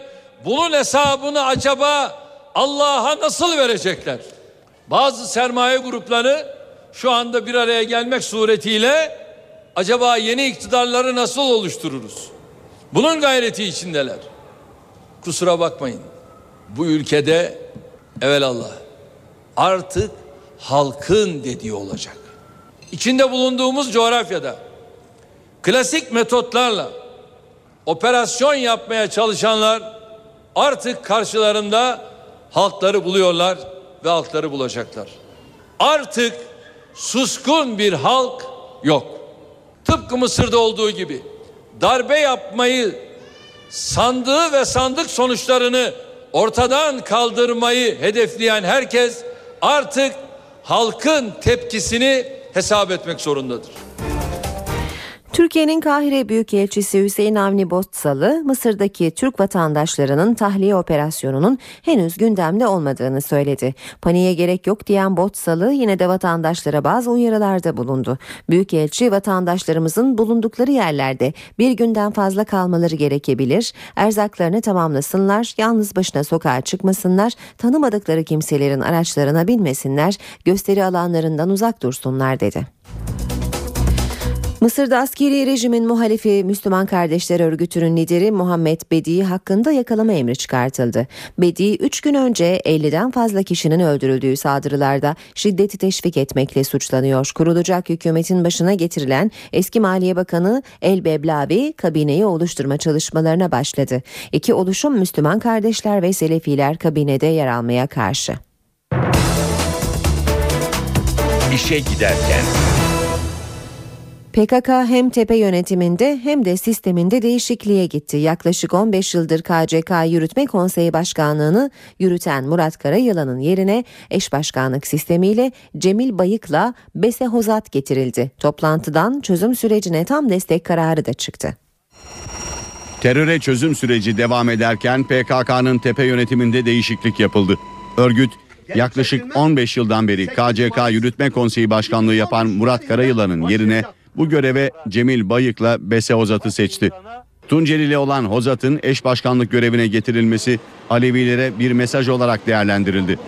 bunun hesabını acaba Allah'a nasıl verecekler? Bazı sermaye grupları şu anda bir araya gelmek suretiyle acaba yeni iktidarları nasıl oluştururuz? Bunun gayreti içindeler. Kusura bakmayın. Bu ülkede evelallah artık halkın dediği olacak. İçinde bulunduğumuz coğrafyada klasik metotlarla operasyon yapmaya çalışanlar artık karşılarında halkları buluyorlar ve halkları bulacaklar. Artık suskun bir halk yok. Tıpkı Mısır'da olduğu gibi darbe yapmayı sandığı ve sandık sonuçlarını ortadan kaldırmayı hedefleyen herkes artık halkın tepkisini hesap etmek zorundadır. Türkiye'nin Kahire Büyükelçisi Hüseyin Avni Botsalı, Mısır'daki Türk vatandaşlarının tahliye operasyonunun henüz gündemde olmadığını söyledi. Paniğe gerek yok diyen Botsalı yine de vatandaşlara bazı uyarılarda bulundu. Büyükelçi vatandaşlarımızın bulundukları yerlerde bir günden fazla kalmaları gerekebilir, erzaklarını tamamlasınlar, yalnız başına sokağa çıkmasınlar, tanımadıkları kimselerin araçlarına binmesinler, gösteri alanlarından uzak dursunlar dedi. Mısır'da askeri rejimin muhalifi Müslüman Kardeşler Örgütü'nün lideri Muhammed Bedi hakkında yakalama emri çıkartıldı. Bedi 3 gün önce 50'den fazla kişinin öldürüldüğü saldırılarda şiddeti teşvik etmekle suçlanıyor. Kurulacak hükümetin başına getirilen eski Maliye Bakanı El Beblavi kabineyi oluşturma çalışmalarına başladı. İki oluşum Müslüman Kardeşler ve Selefiler kabinede yer almaya karşı. İşe giderken. PKK hem tepe yönetiminde hem de sisteminde değişikliğe gitti. Yaklaşık 15 yıldır KCK Yürütme Konseyi Başkanlığını yürüten Murat Karayılan'ın yerine eş başkanlık sistemiyle Cemil Bayık'la Bese Hozat getirildi. Toplantıdan çözüm sürecine tam destek kararı da çıktı. Teröre çözüm süreci devam ederken PKK'nın tepe yönetiminde değişiklik yapıldı. Örgüt yaklaşık 15 yıldan beri KCK Yürütme Konseyi Başkanlığı yapan Murat Karayılan'ın yerine bu göreve Cemil Bayık'la Bese Hozat'ı seçti. Tuncelili olan Hozat'ın eş başkanlık görevine getirilmesi Alevilere bir mesaj olarak değerlendirildi.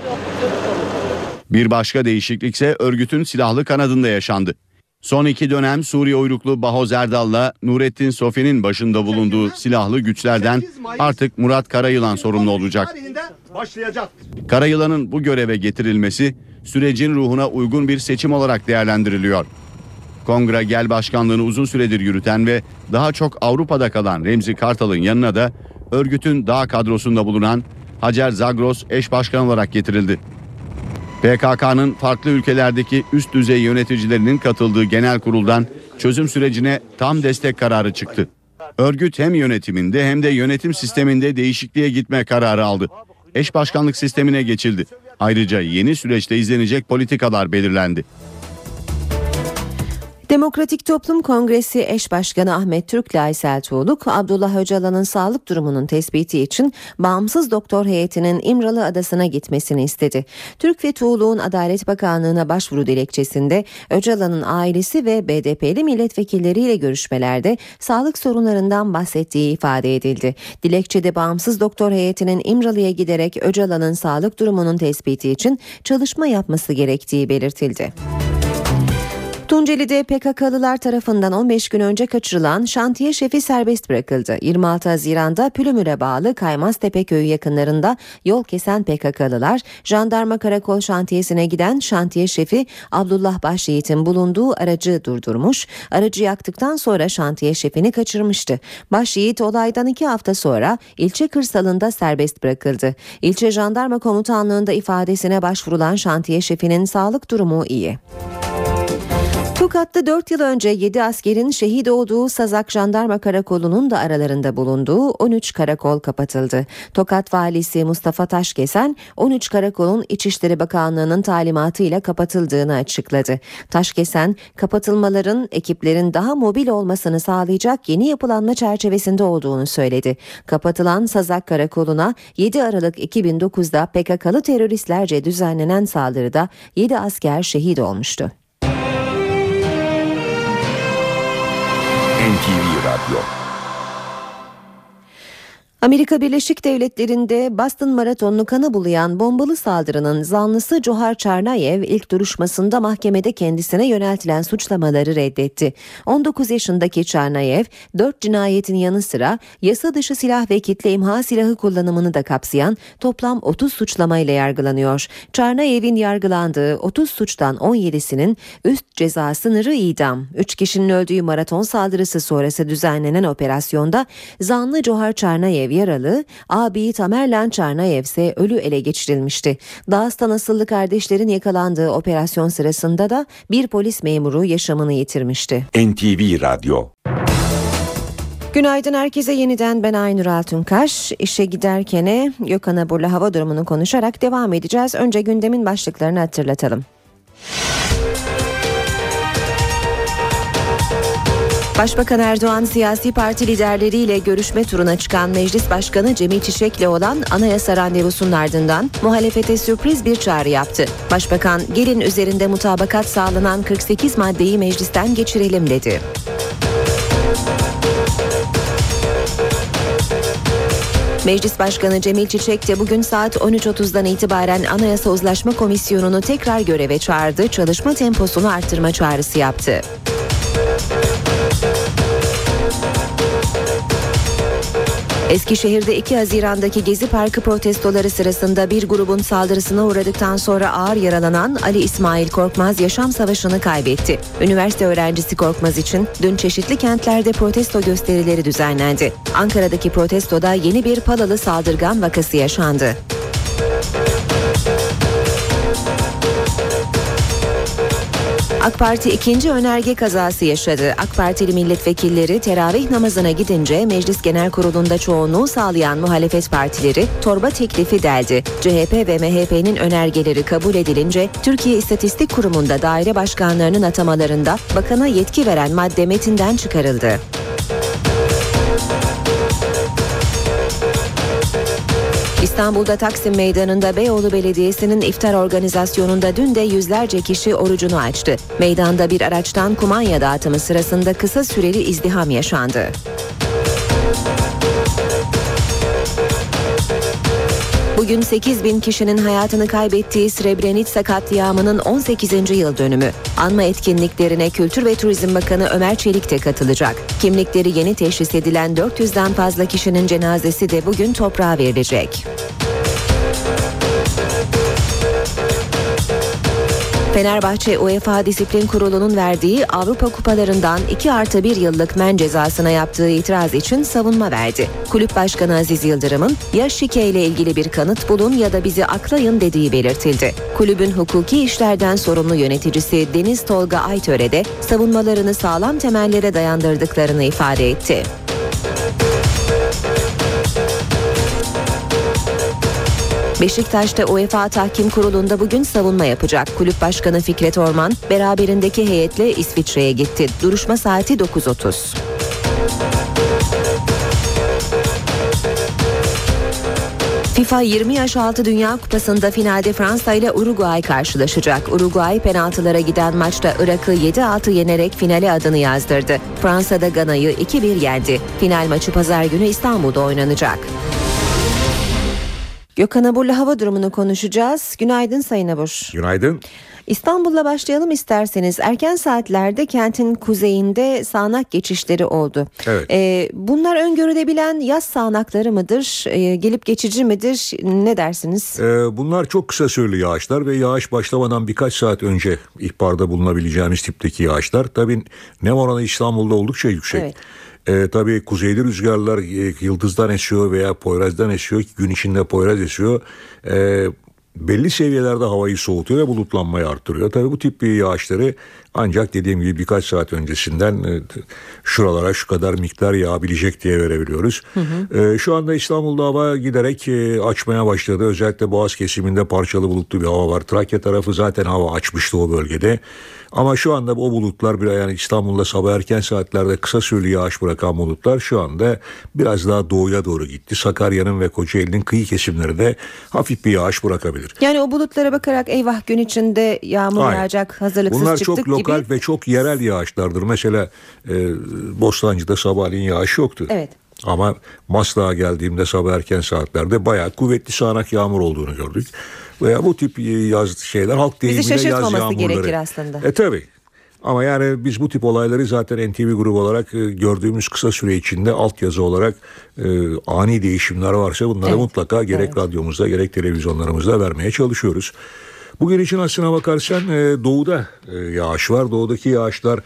Bir başka değişiklik ise örgütün silahlı kanadında yaşandı. Son iki dönem Suriye uyruklu Bahoz Erdal'la Nurettin Sofi'nin başında bulunduğu silahlı güçlerden artık Murat Karayılan sorumlu olacak. Karayılan'ın bu göreve getirilmesi sürecin ruhuna uygun bir seçim olarak değerlendiriliyor. Kongre Gel Başkanlığını uzun süredir yürüten ve daha çok Avrupa'da kalan Remzi Kartal'ın yanına da örgütün dağ kadrosunda bulunan Hacer Zagros eş başkan olarak getirildi. PKK'nın farklı ülkelerdeki üst düzey yöneticilerinin katıldığı genel kuruldan çözüm sürecine tam destek kararı çıktı. Örgüt hem yönetiminde hem de yönetim sisteminde değişikliğe gitme kararı aldı. Eş başkanlık sistemine geçildi. Ayrıca yeni süreçte izlenecek politikalar belirlendi. Demokratik Toplum Kongresi eş başkanı Ahmet Türk Aysel Tuğluk, Abdullah Öcalan'ın sağlık durumunun tespiti için bağımsız doktor heyetinin İmralı Adası'na gitmesini istedi. Türk ve Tuğluk'un Adalet Bakanlığı'na başvuru dilekçesinde Öcalan'ın ailesi ve BDP'li milletvekilleriyle görüşmelerde sağlık sorunlarından bahsettiği ifade edildi. Dilekçede bağımsız doktor heyetinin İmralı'ya giderek Öcalan'ın sağlık durumunun tespiti için çalışma yapması gerektiği belirtildi. Tunceli'de PKK'lılar tarafından 15 gün önce kaçırılan şantiye şefi serbest bırakıldı. 26 Haziran'da Pülümür'e bağlı Kaymaztepe köyü yakınlarında yol kesen PKK'lılar jandarma karakol şantiyesine giden şantiye şefi Abdullah Başyiğit'in bulunduğu aracı durdurmuş. Aracı yaktıktan sonra şantiye şefini kaçırmıştı. Başyiğit olaydan iki hafta sonra ilçe kırsalında serbest bırakıldı. İlçe jandarma komutanlığında ifadesine başvurulan şantiye şefinin sağlık durumu iyi. Tokat'ta 4 yıl önce 7 askerin şehit olduğu Sazak Jandarma Karakolu'nun da aralarında bulunduğu 13 karakol kapatıldı. Tokat Valisi Mustafa Taşkesen 13 karakolun İçişleri Bakanlığı'nın talimatıyla kapatıldığını açıkladı. Taşkesen kapatılmaların ekiplerin daha mobil olmasını sağlayacak yeni yapılanma çerçevesinde olduğunu söyledi. Kapatılan Sazak Karakolu'na 7 Aralık 2009'da PKK'lı teröristlerce düzenlenen saldırıda 7 asker şehit olmuştu. NTV Radyo Amerika Birleşik Devletleri'nde Boston Maratonu'nu kana bulayan bombalı saldırının zanlısı Johar Çarnayev ilk duruşmasında mahkemede kendisine yöneltilen suçlamaları reddetti. 19 yaşındaki Çarnayev 4 cinayetin yanı sıra yasa dışı silah ve kitle imha silahı kullanımını da kapsayan toplam 30 suçlamayla yargılanıyor. Çarnayev'in yargılandığı 30 suçtan 17'sinin üst ceza sınırı idam. 3 kişinin öldüğü maraton saldırısı sonrası düzenlenen operasyonda zanlı Johar Çarnayev yaralı, abi Tamerlan Çarnayev ise ölü ele geçirilmişti. Dağıstan asıllı kardeşlerin yakalandığı operasyon sırasında da bir polis memuru yaşamını yitirmişti. NTV Radyo Günaydın herkese yeniden ben Aynur Altunkaş. İşe giderkene Gökhan Abur'la hava durumunu konuşarak devam edeceğiz. Önce gündemin başlıklarını hatırlatalım. Başbakan Erdoğan siyasi parti liderleriyle görüşme turuna çıkan Meclis Başkanı Cemil Çiçek'le olan anayasa randevusunun ardından muhalefete sürpriz bir çağrı yaptı. Başbakan gelin üzerinde mutabakat sağlanan 48 maddeyi meclisten geçirelim dedi. Meclis Başkanı Cemil Çiçek de bugün saat 13.30'dan itibaren Anayasa Uzlaşma Komisyonu'nu tekrar göreve çağırdı, çalışma temposunu arttırma çağrısı yaptı. Eskişehir'de 2 Haziran'daki Gezi Parkı protestoları sırasında bir grubun saldırısına uğradıktan sonra ağır yaralanan Ali İsmail Korkmaz yaşam savaşını kaybetti. Üniversite öğrencisi Korkmaz için dün çeşitli kentlerde protesto gösterileri düzenlendi. Ankara'daki protestoda yeni bir palalı saldırgan vakası yaşandı. AK Parti ikinci önerge kazası yaşadı. AK Partili milletvekilleri teravih namazına gidince Meclis Genel Kurulu'nda çoğunluğu sağlayan muhalefet partileri torba teklifi deldi. CHP ve MHP'nin önergeleri kabul edilince Türkiye İstatistik Kurumu'nda daire başkanlarının atamalarında bakana yetki veren madde metinden çıkarıldı. İstanbul'da Taksim Meydanı'nda Beyoğlu Belediyesi'nin iftar organizasyonunda dün de yüzlerce kişi orucunu açtı. Meydanda bir araçtan kumanya dağıtımı sırasında kısa süreli izdiham yaşandı. Bugün 8 bin kişinin hayatını kaybettiği Srebrenica katliamının 18. yıl dönümü. Anma etkinliklerine Kültür ve Turizm Bakanı Ömer Çelik de katılacak. Kimlikleri yeni teşhis edilen 400'den fazla kişinin cenazesi de bugün toprağa verilecek. Fenerbahçe UEFA Disiplin Kurulu'nun verdiği Avrupa Kupalarından 2 artı 1 yıllık men cezasına yaptığı itiraz için savunma verdi. Kulüp Başkanı Aziz Yıldırım'ın ya şike ile ilgili bir kanıt bulun ya da bizi aklayın dediği belirtildi. Kulübün hukuki işlerden sorumlu yöneticisi Deniz Tolga Aytöre de savunmalarını sağlam temellere dayandırdıklarını ifade etti. Beşiktaş'ta UEFA Tahkim Kurulu'nda bugün savunma yapacak. Kulüp Başkanı Fikret Orman beraberindeki heyetle İsviçre'ye gitti. Duruşma saati 9.30. FIFA 20 yaş altı Dünya Kupası'nda finalde Fransa ile Uruguay karşılaşacak. Uruguay penaltılara giden maçta Irak'ı 7-6 yenerek finale adını yazdırdı. Fransa'da Gana'yı 2-1 yendi. Final maçı pazar günü İstanbul'da oynanacak. Gökhan Abur'la hava durumunu konuşacağız. Günaydın Sayın Abur. Günaydın. İstanbul'la başlayalım isterseniz. Erken saatlerde kentin kuzeyinde sağanak geçişleri oldu. Evet. Ee, bunlar öngörülebilen yaz sağanakları mıdır? Ee, gelip geçici midir? Ne dersiniz? Ee, bunlar çok kısa süreli yağışlar ve yağış başlamadan birkaç saat önce ihbarda bulunabileceğimiz tipteki yağışlar. Tabii nem oranı İstanbul'da oldukça yüksek. Evet. Ee, tabii kuzeyli rüzgarlar e, yıldızdan esiyor veya Poyraz'dan esiyor. Gün içinde Poyraz esiyor. Ee, belli seviyelerde havayı soğutuyor ve bulutlanmayı arttırıyor. Tabii bu tip bir yağışları ancak dediğim gibi birkaç saat öncesinden e, şuralara şu kadar miktar yağabilecek diye verebiliyoruz. E, şu anda İstanbul'da hava giderek e, açmaya başladı. Özellikle Boğaz kesiminde parçalı bulutlu bir hava var. Trakya tarafı zaten hava açmıştı o bölgede. Ama şu anda o bulutlar bir yani İstanbul'da sabah erken saatlerde kısa süreli yağış bırakan bulutlar şu anda biraz daha doğuya doğru gitti. Sakarya'nın ve Kocaeli'nin kıyı kesimlerinde hafif bir yağış bırakabilir. Yani o bulutlara bakarak eyvah gün içinde yağmur Hayır. yağacak hazırlıksız Bunlar çıktık çok lokal gibi. ve çok yerel yağışlardır. Mesela e, Bostancı'da sabahleyin yağış yoktu. Evet. Ama Maslak'a geldiğimde sabah erken saatlerde bayağı kuvvetli sağanak yağmur olduğunu gördük. Veya bu tip yaz şeyler halk Bizi deyimiyle yaz yağmurları. gerekir aslında. E tabi. Ama yani biz bu tip olayları zaten NTV grubu olarak e, gördüğümüz kısa süre içinde altyazı olarak e, ani değişimler varsa bunları Evet. mutlaka gerek radyomuzda gerek televizyonlarımızda vermeye çalışıyoruz. Bugün için aslına bakarsan e, doğuda e, yağış var. Doğudaki yağışlar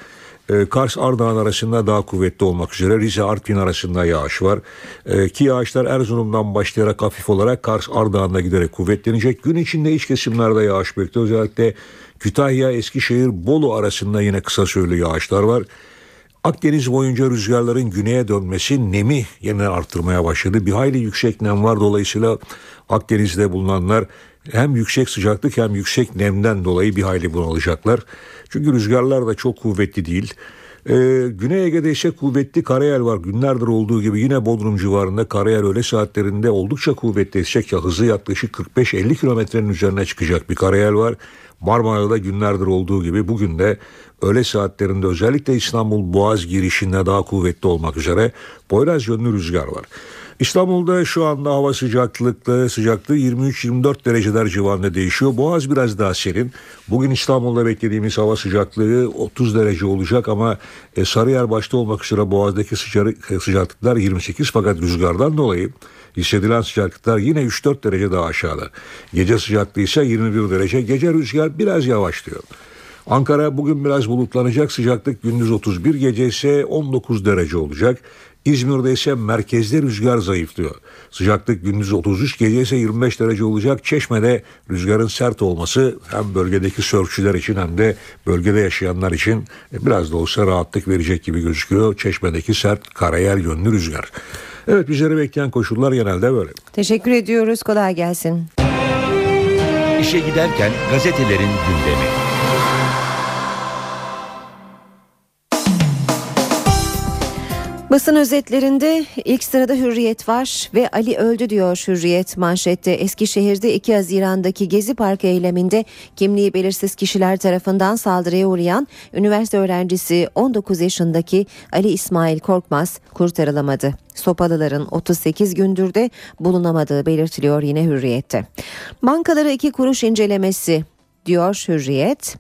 e, Kars Ardahan arasında daha kuvvetli olmak üzere Rize Artvin arasında yağış var. E, ki yağışlar Erzurum'dan başlayarak hafif olarak Kars Ardahan'da giderek kuvvetlenecek. Gün içinde iç kesimlerde yağış bekliyor. Özellikle Kütahya, Eskişehir, Bolu arasında yine kısa süreli yağışlar var. Akdeniz boyunca rüzgarların güneye dönmesi nemi yeniden arttırmaya başladı. Bir hayli yüksek nem var dolayısıyla Akdeniz'de bulunanlar hem yüksek sıcaklık hem yüksek nemden dolayı bir hayli bunalacaklar. Çünkü rüzgarlar da çok kuvvetli değil. Ee, Güney Ege'de ise kuvvetli karayel var. Günlerdir olduğu gibi yine Bodrum civarında karayel öğle saatlerinde oldukça kuvvetli esecek. Ya, hızı yaklaşık 45-50 kilometrenin üzerine çıkacak bir karayel var. Marmara'da günlerdir olduğu gibi bugün de öğle saatlerinde özellikle İstanbul Boğaz girişinde daha kuvvetli olmak üzere Poyraz yönlü rüzgar var. İstanbul'da şu anda hava sıcaklıklı sıcaklığı 23-24 dereceler civarında değişiyor. Boğaz biraz daha serin. Bugün İstanbul'da beklediğimiz hava sıcaklığı 30 derece olacak ama e, Sarıyer başta olmak üzere Boğaz'daki sıcak, sıcaklıklar 28 fakat rüzgardan dolayı hissedilen sıcaklıklar yine 3-4 derece daha aşağıda. Gece sıcaklığı ise 21 derece. Gece rüzgar biraz yavaşlıyor. Ankara bugün biraz bulutlanacak. Sıcaklık gündüz 31, gece ise 19 derece olacak. İzmir'de ise merkezde rüzgar zayıflıyor. Sıcaklık gündüz 33, gece ise 25 derece olacak. Çeşme'de rüzgarın sert olması hem bölgedeki sörfçüler için hem de bölgede yaşayanlar için biraz da olsa rahatlık verecek gibi gözüküyor. Çeşme'deki sert karayel yönlü rüzgar. Evet bizleri bekleyen koşullar genelde böyle. Teşekkür ediyoruz. Kolay gelsin. İşe giderken gazetelerin gündemi. Basın özetlerinde ilk sırada Hürriyet var ve Ali öldü diyor Hürriyet manşette. Eskişehir'de 2 Haziran'daki Gezi Parkı eyleminde kimliği belirsiz kişiler tarafından saldırıya uğrayan üniversite öğrencisi 19 yaşındaki Ali İsmail Korkmaz kurtarılamadı. Sopalıların 38 gündür de bulunamadığı belirtiliyor yine Hürriyet'te. Bankaları iki kuruş incelemesi diyor Hürriyet.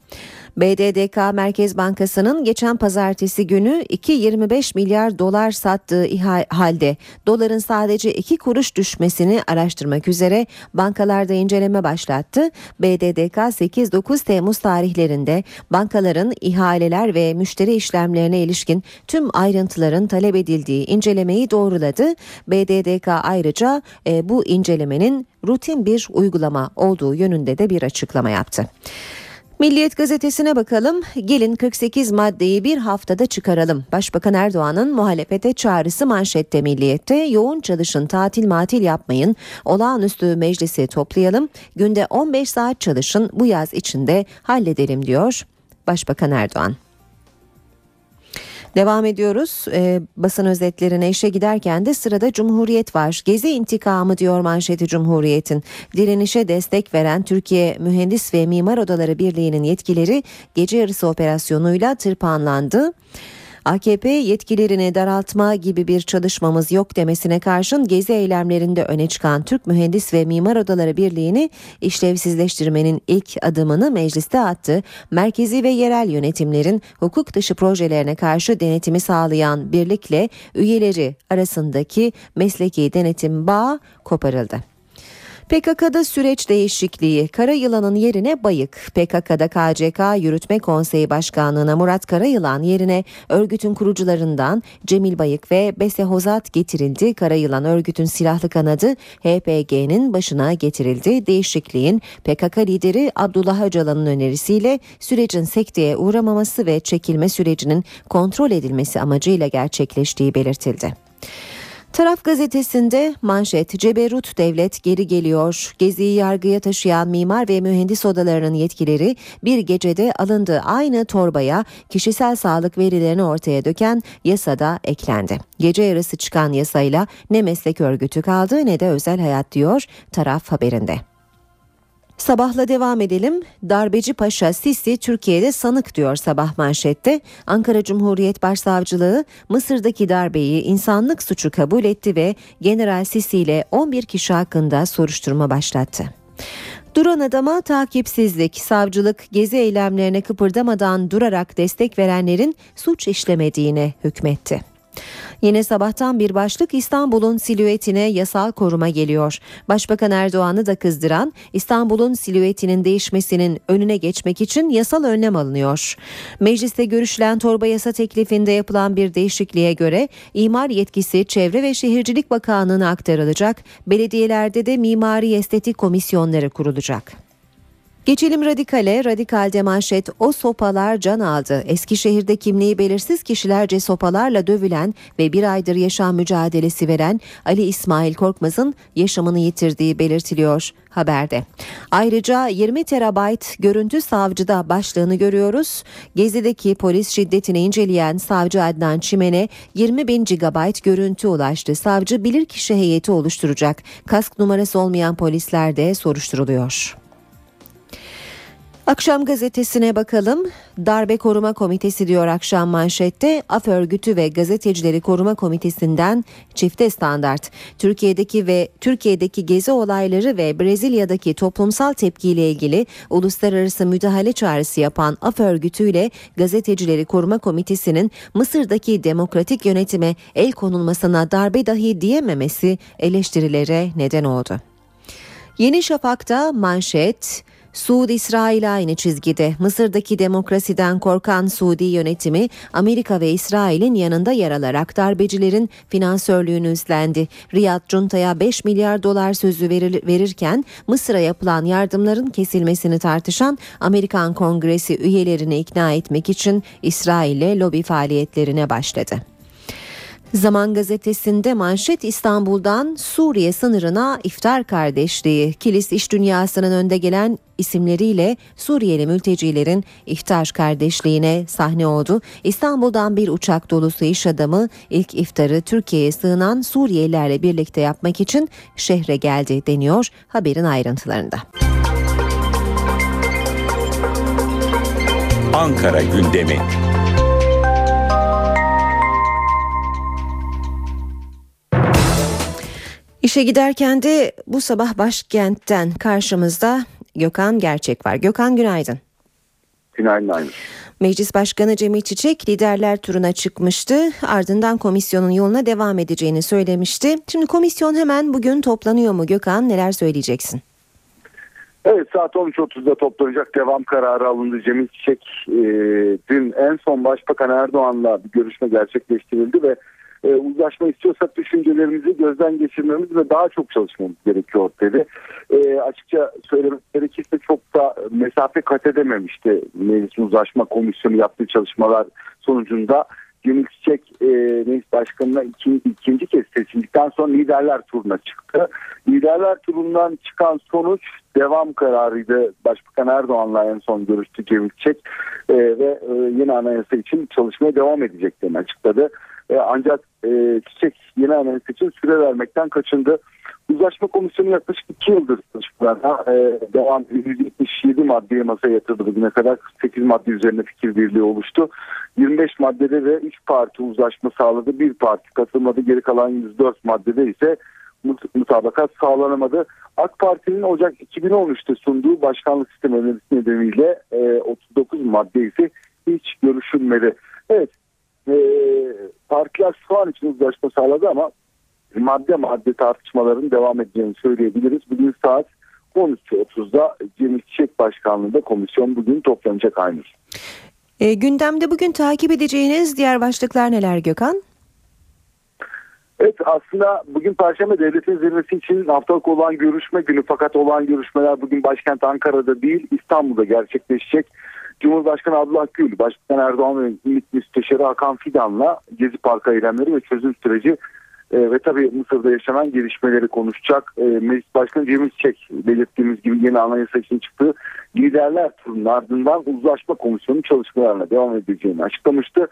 BDDK Merkez Bankası'nın geçen pazartesi günü 2.25 milyar dolar sattığı halde doların sadece 2 kuruş düşmesini araştırmak üzere bankalarda inceleme başlattı. BDDK 8-9 Temmuz tarihlerinde bankaların ihaleler ve müşteri işlemlerine ilişkin tüm ayrıntıların talep edildiği incelemeyi doğruladı. BDDK ayrıca e, bu incelemenin rutin bir uygulama olduğu yönünde de bir açıklama yaptı. Milliyet gazetesine bakalım. Gelin 48 maddeyi bir haftada çıkaralım. Başbakan Erdoğan'ın muhalefete çağrısı manşette Milliyet'te yoğun çalışın tatil matil yapmayın. Olağanüstü meclisi toplayalım. Günde 15 saat çalışın bu yaz içinde halledelim diyor Başbakan Erdoğan. Devam ediyoruz. Ee, basın özetlerine işe giderken de sırada Cumhuriyet var. Gezi intikamı diyor manşeti Cumhuriyet'in. Direnişe destek veren Türkiye Mühendis ve Mimar Odaları Birliği'nin yetkileri gece yarısı operasyonuyla tırpanlandı. AKP yetkilerini daraltma gibi bir çalışmamız yok demesine karşın gezi eylemlerinde öne çıkan Türk Mühendis ve Mimar Odaları Birliği'ni işlevsizleştirmenin ilk adımını mecliste attı. Merkezi ve yerel yönetimlerin hukuk dışı projelerine karşı denetimi sağlayan birlikle üyeleri arasındaki mesleki denetim bağı koparıldı. PKK'da süreç değişikliği, Karayılan'ın yerine Bayık. PKK'da KCK Yürütme Konseyi Başkanlığı'na Murat Karayılan yerine örgütün kurucularından Cemil Bayık ve Bese Hozat getirildi. Karayılan örgütün silahlı kanadı HPG'nin başına getirildi. Değişikliğin PKK lideri Abdullah Öcalan'ın önerisiyle sürecin sekteye uğramaması ve çekilme sürecinin kontrol edilmesi amacıyla gerçekleştiği belirtildi. Taraf gazetesinde manşet Ceberut devlet geri geliyor. Geziyi yargıya taşıyan mimar ve mühendis odalarının yetkileri bir gecede alındığı aynı torbaya kişisel sağlık verilerini ortaya döken yasada eklendi. Gece yarısı çıkan yasayla ne meslek örgütü kaldı ne de özel hayat diyor taraf haberinde. Sabahla devam edelim. Darbeci Paşa Sisi Türkiye'de sanık diyor sabah manşette. Ankara Cumhuriyet Başsavcılığı Mısır'daki darbeyi insanlık suçu kabul etti ve General Sisi ile 11 kişi hakkında soruşturma başlattı. Duran adama takipsizlik, savcılık gezi eylemlerine kıpırdamadan durarak destek verenlerin suç işlemediğine hükmetti. Yine sabahtan bir başlık İstanbul'un silüetine yasal koruma geliyor. Başbakan Erdoğan'ı da kızdıran İstanbul'un silüetinin değişmesinin önüne geçmek için yasal önlem alınıyor. Mecliste görüşülen torba yasa teklifinde yapılan bir değişikliğe göre imar yetkisi Çevre ve Şehircilik Bakanlığı'na aktarılacak. Belediyelerde de mimari estetik komisyonları kurulacak. Geçelim radikale. Radikalde manşet o sopalar can aldı. Eskişehir'de kimliği belirsiz kişilerce sopalarla dövülen ve bir aydır yaşam mücadelesi veren Ali İsmail Korkmaz'ın yaşamını yitirdiği belirtiliyor haberde. Ayrıca 20 terabayt görüntü savcıda başlığını görüyoruz. Gezi'deki polis şiddetini inceleyen savcı Adnan Çimen'e 20 bin gigabayt görüntü ulaştı. Savcı bilirkişi heyeti oluşturacak. Kask numarası olmayan polisler de soruşturuluyor. Akşam gazetesine bakalım. Darbe Koruma Komitesi diyor akşam manşette. Af örgütü ve gazetecileri koruma komitesinden çifte standart. Türkiye'deki ve Türkiye'deki gezi olayları ve Brezilya'daki toplumsal tepkiyle ilgili uluslararası müdahale çağrısı yapan Af örgütüyle gazetecileri koruma komitesinin Mısır'daki demokratik yönetime el konulmasına darbe dahi diyememesi eleştirilere neden oldu. Yeni Şafak'ta manşet Suud İsrail aynı çizgide. Mısır'daki demokrasiden korkan Suudi yönetimi Amerika ve İsrail'in yanında yer alarak darbecilerin finansörlüğünü üstlendi. Riyad Cunta'ya 5 milyar dolar sözü verir, verirken Mısır'a yapılan yardımların kesilmesini tartışan Amerikan Kongresi üyelerini ikna etmek için İsrail'e lobi faaliyetlerine başladı. Zaman gazetesinde manşet İstanbul'dan Suriye sınırına iftar kardeşliği, kilis iş dünyasının önde gelen isimleriyle Suriyeli mültecilerin iftar kardeşliğine sahne oldu. İstanbul'dan bir uçak dolusu iş adamı ilk iftarı Türkiye'ye sığınan Suriyelilerle birlikte yapmak için şehre geldi deniyor haberin ayrıntılarında. Ankara gündemi. İşe giderken de bu sabah başkentten karşımızda Gökhan Gerçek var. Gökhan günaydın. Günaydın aynı. Meclis Başkanı Cemil Çiçek liderler turuna çıkmıştı. Ardından komisyonun yoluna devam edeceğini söylemişti. Şimdi komisyon hemen bugün toplanıyor mu Gökhan? Neler söyleyeceksin? Evet saat 13.30'da toplanacak devam kararı alındı. Cemil Çiçek e, dün en son Başbakan Erdoğan'la bir görüşme gerçekleştirildi ve e, uzlaşma istiyorsak düşüncelerimizi gözden geçirmemiz ve daha çok çalışmamız gerekiyor dedi. E, açıkça söylemek gerekirse çok da mesafe kat edememişti meclis uzlaşma komisyonu yaptığı çalışmalar sonucunda. Cemil Çiçek e, meclis başkanına iki, ikinci kez seçildikten sonra liderler turuna çıktı. Liderler turundan çıkan sonuç devam kararıydı. Başbakan Erdoğan'la en son görüştü Cemil Çiçek e, ve e, yeni anayasa için çalışmaya devam edeceklerini açıkladı. E, ancak e, Çiçek yeni anayasa için süre vermekten kaçındı. Uzlaşma komisyonu yaklaşık iki yıldır çalışmalarına e, devam ediyor. 177 maddeye masaya yatırdı bugüne kadar 48 madde üzerine fikir birliği oluştu. 25 maddede de 3 parti uzlaşma sağladı. Bir parti katılmadı. Geri kalan 104 maddede ise mutabakat sağlanamadı. AK Parti'nin Ocak 2013'te sunduğu başkanlık sistemi önerisi nedeniyle e, 39 madde ise hiç görüşülmedi. Evet e, partiler şu an için uzlaşma sağladı ama madde madde tartışmaların devam edeceğini söyleyebiliriz. Bugün saat 13.30'da Cemil Çiçek Başkanlığı'nda komisyon bugün toplanacak Aynur. E, gündemde bugün takip edeceğiniz diğer başlıklar neler Gökhan? Evet aslında bugün Perşembe Devletin Zirvesi için haftalık olan görüşme günü fakat olan görüşmeler bugün başkent Ankara'da değil İstanbul'da gerçekleşecek. Cumhurbaşkanı Abdullah Gül, Başkan Erdoğan ve İmit Müsteşarı Hakan Fidan'la Gezi Parkı eylemleri ve çözüm süreci e, ve tabii Mısır'da yaşanan gelişmeleri konuşacak. E, Meclis Başkanı Cemil Çiçek belirttiğimiz gibi yeni anayasa için çıktığı liderler turunun ardından uzlaşma komisyonu çalışmalarına devam edeceğini açıklamıştı.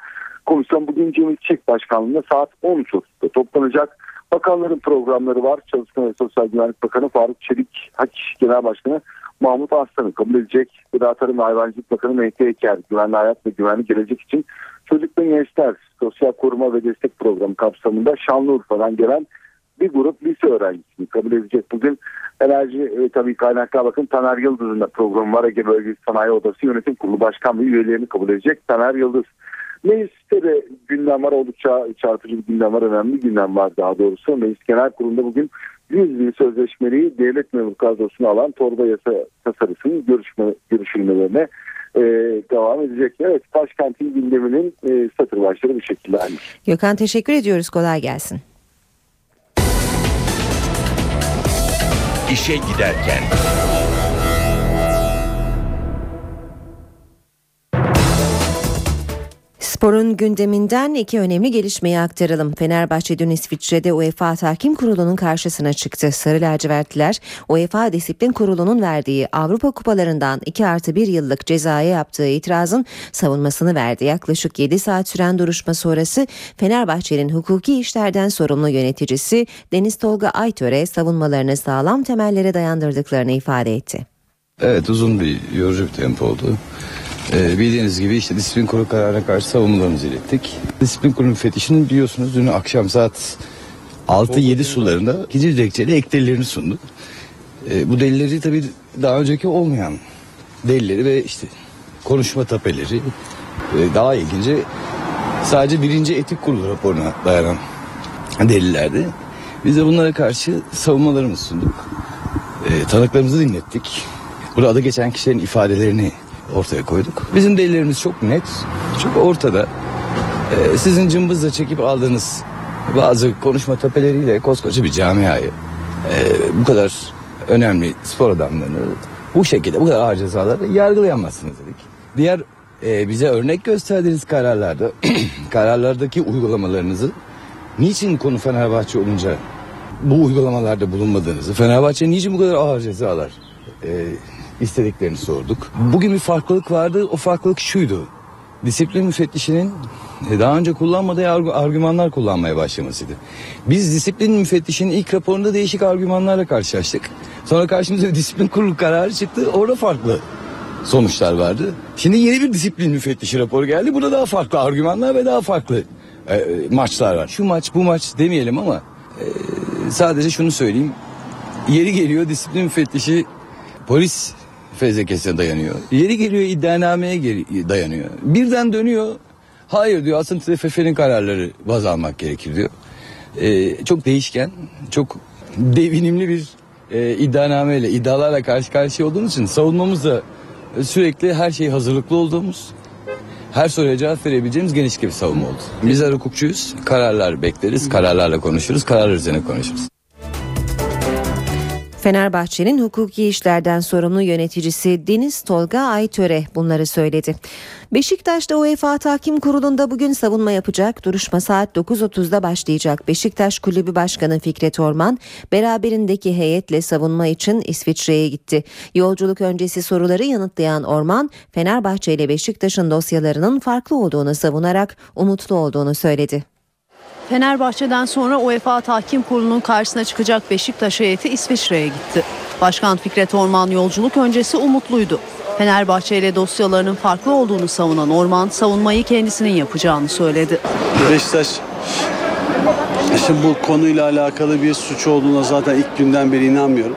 Komisyon bugün Cemil Çiçek Başkanlığı'nda saat 13.30'da toplanacak. Bakanların programları var. Çalışma ve Sosyal Güvenlik Bakanı Faruk Çelik, Hak Genel Başkanı Mahmut Aslan'ı kabul edecek. Gıda Tarım ve Hayvancılık Bakanı Mehdi Eker, Güvenli Hayat ve Güvenli Gelecek için Çocuk ve Gençler Sosyal Koruma ve Destek Programı kapsamında Şanlıurfa'dan gelen bir grup lise öğrencisini kabul edecek. Bugün Enerji ve tabii kaynaklar bakın Taner Yıldız'ın da programı var. Ege Bölgesi Sanayi Odası Yönetim Kurulu Başkan üyelerini kabul edecek Taner Yıldız. Mecliste de gündem var oldukça çarpıcı bir gündem var önemli bir gündem var daha doğrusu. Meclis Genel Kurulu'nda bugün 100 bin sözleşmeliği devlet memur kadrosuna alan torba yasa tasarısının görüşme, görüşülmelerine e, devam edecek. Evet başkentin gündeminin e, satır başları bu şekilde. Gökhan teşekkür ediyoruz kolay gelsin. İşe giderken. Sporun gündeminden iki önemli gelişmeyi aktaralım. Fenerbahçe dün İsviçre'de UEFA Tahkim Kurulu'nun karşısına çıktı. Sarı lacivertliler UEFA Disiplin Kurulu'nun verdiği Avrupa Kupalarından 2 artı 1 yıllık cezaya yaptığı itirazın savunmasını verdi. Yaklaşık 7 saat süren duruşma sonrası Fenerbahçe'nin hukuki işlerden sorumlu yöneticisi Deniz Tolga Aytöre savunmalarını sağlam temellere dayandırdıklarını ifade etti. Evet uzun bir yorucu bir tempo oldu. Ee, bildiğiniz gibi işte disiplin kurulu kararına karşı savunmalarımızı ilettik. Disiplin kurulu müfettişinin biliyorsunuz dün akşam saat 6-7 sularında ikinci dilekçeyle ek delillerini sundu. Ee, bu delilleri tabii daha önceki olmayan delilleri ve işte konuşma tapeleri e, daha ilginci sadece birinci etik kurulu raporuna dayanan delillerdi. Biz de bunlara karşı savunmalarımızı sunduk. E, tanıklarımızı dinlettik. Burada adı geçen kişilerin ifadelerini ortaya koyduk. Bizim delillerimiz çok net, çok ortada. Ee, sizin cımbızla çekip aldığınız bazı konuşma tepeleriyle koskoca bir camiayı e, bu kadar önemli spor adamlarını bu şekilde bu kadar ağır cezalarla yargılayamazsınız dedik. Diğer e, bize örnek gösterdiğiniz kararlarda kararlardaki uygulamalarınızı niçin konu Fenerbahçe olunca bu uygulamalarda bulunmadığınızı Fenerbahçe niçin bu kadar ağır cezalar e, istediklerini sorduk. Bugün bir farklılık vardı. O farklılık şuydu. Disiplin müfettişinin e, daha önce kullanmadığı argümanlar kullanmaya başlamasıydı. Biz disiplin müfettişinin ilk raporunda değişik argümanlarla karşılaştık. Sonra karşımıza bir disiplin kurulu kararı çıktı. Orada farklı sonuçlar vardı. Şimdi yeni bir disiplin müfettişi raporu geldi. Burada daha farklı argümanlar ve daha farklı e, maçlar var. Şu maç bu maç demeyelim ama e, sadece şunu söyleyeyim. Yeri geliyor disiplin müfettişi polis fezlekesine dayanıyor. Yeri geliyor iddianameye dayanıyor. Birden dönüyor. Hayır diyor aslında TFF'nin kararları baz almak gerekir diyor. Ee, çok değişken, çok devinimli bir e, iddianameyle, iddialarla karşı karşıya olduğumuz için savunmamız da sürekli her şeyi hazırlıklı olduğumuz, her soruya cevap verebileceğimiz geniş bir savunma oldu. Bizler hukukçuyuz, kararlar bekleriz, kararlarla konuşuruz, kararlar üzerine konuşuruz. Fenerbahçe'nin hukuki işlerden sorumlu yöneticisi Deniz Tolga Aytöre bunları söyledi. Beşiktaş'ta UEFA Tahkim Kurulu'nda bugün savunma yapacak. Duruşma saat 9.30'da başlayacak. Beşiktaş Kulübü Başkanı Fikret Orman beraberindeki heyetle savunma için İsviçre'ye gitti. Yolculuk öncesi soruları yanıtlayan Orman, Fenerbahçe ile Beşiktaş'ın dosyalarının farklı olduğunu savunarak umutlu olduğunu söyledi. Fenerbahçe'den sonra UEFA Tahkim Kurulu'nun karşısına çıkacak Beşiktaş heyeti İsviçre'ye gitti. Başkan Fikret Orman yolculuk öncesi umutluydu. Fenerbahçe ile dosyalarının farklı olduğunu savunan Orman savunmayı kendisinin yapacağını söyledi. Beşiktaş Şimdi bu konuyla alakalı bir suç olduğuna zaten ilk günden beri inanmıyorum.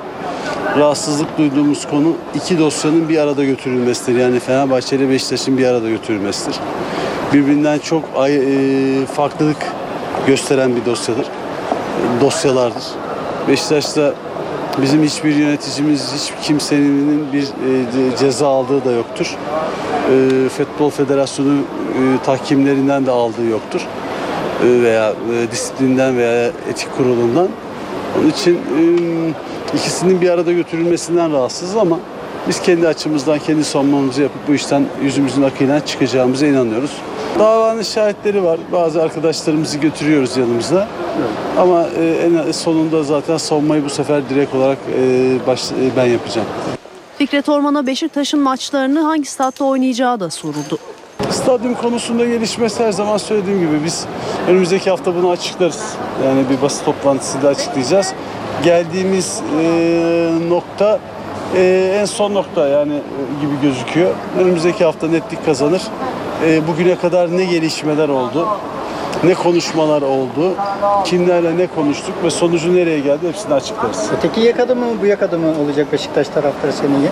Rahatsızlık duyduğumuz konu iki dosyanın bir arada götürülmesidir. Yani Fenerbahçe ile Beşiktaş'ın bir arada götürülmesidir. Birbirinden çok ay, e, farklılık gösteren bir dosyadır. Dosyalardır. Beşiktaş'ta bizim hiçbir yöneticimiz, hiç kimsenin bir e, ceza aldığı da yoktur. E, Futbol Federasyonu e, tahkimlerinden de aldığı yoktur veya disiplinden veya etik kurulundan. Onun için ikisinin bir arada götürülmesinden rahatsızız ama biz kendi açımızdan kendi savunmamızı yapıp bu işten yüzümüzün akıyla çıkacağımıza inanıyoruz. Davanın şahitleri var. Bazı arkadaşlarımızı götürüyoruz yanımızda. Ama en sonunda zaten savunmayı bu sefer direkt olarak baş, ben yapacağım. Fikret Orman'a Beşiktaş'ın maçlarını hangi statta oynayacağı da soruldu. Stadyum konusunda gelişmesi her zaman söylediğim gibi biz önümüzdeki hafta bunu açıklarız. Yani bir basın toplantısıyla açıklayacağız. Geldiğimiz e, nokta e, en son nokta yani e, gibi gözüküyor. Önümüzdeki hafta netlik kazanır. E, bugüne kadar ne gelişmeler oldu, ne konuşmalar oldu, kimlerle ne konuştuk ve sonucu nereye geldi hepsini açıklarız. Öteki yakada mı bu yakada mı olacak Beşiktaş taraftarı senin?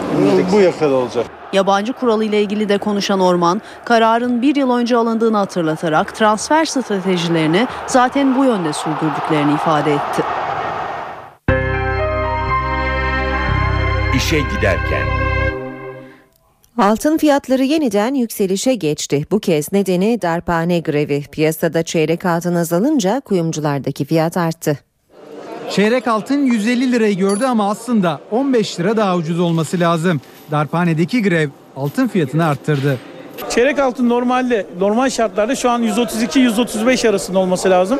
Bu yakada olacak. Yabancı kuralı ile ilgili de konuşan Orman, kararın bir yıl önce alındığını hatırlatarak transfer stratejilerini zaten bu yönde sürdürdüklerini ifade etti. İşe giderken Altın fiyatları yeniden yükselişe geçti. Bu kez nedeni darphane grevi. Piyasada çeyrek altın azalınca kuyumculardaki fiyat arttı. Çeyrek altın 150 lirayı gördü ama aslında 15 lira daha ucuz olması lazım. Darphanedeki grev altın fiyatını arttırdı. Çeyrek altın normalde normal şartlarda şu an 132-135 arasında olması lazım.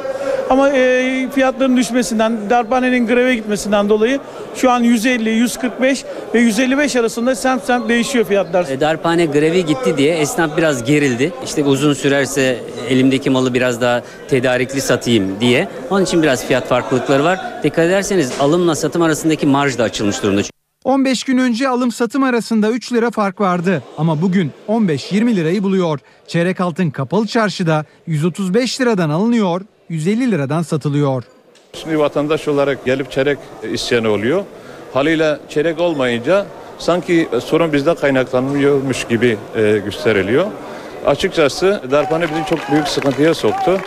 Ama e, fiyatların düşmesinden, darphanenin greve gitmesinden dolayı şu an 150, 145 ve 155 arasında semt semt değişiyor fiyatlar. E, darphane grevi gitti diye esnaf biraz gerildi. İşte uzun sürerse elimdeki malı biraz daha tedarikli satayım diye. Onun için biraz fiyat farklılıkları var. Dikkat ederseniz alımla satım arasındaki marj da açılmış durumda. 15 gün önce alım satım arasında 3 lira fark vardı ama bugün 15-20 lirayı buluyor. Çeyrek altın kapalı çarşıda 135 liradan alınıyor, 150 liradan satılıyor. Şimdi vatandaş olarak gelip çeyrek isyanı oluyor. Haliyle çeyrek olmayınca sanki sorun bizde kaynaklanmıyormuş gibi e, gösteriliyor. Açıkçası darphane bizi çok büyük sıkıntıya soktu.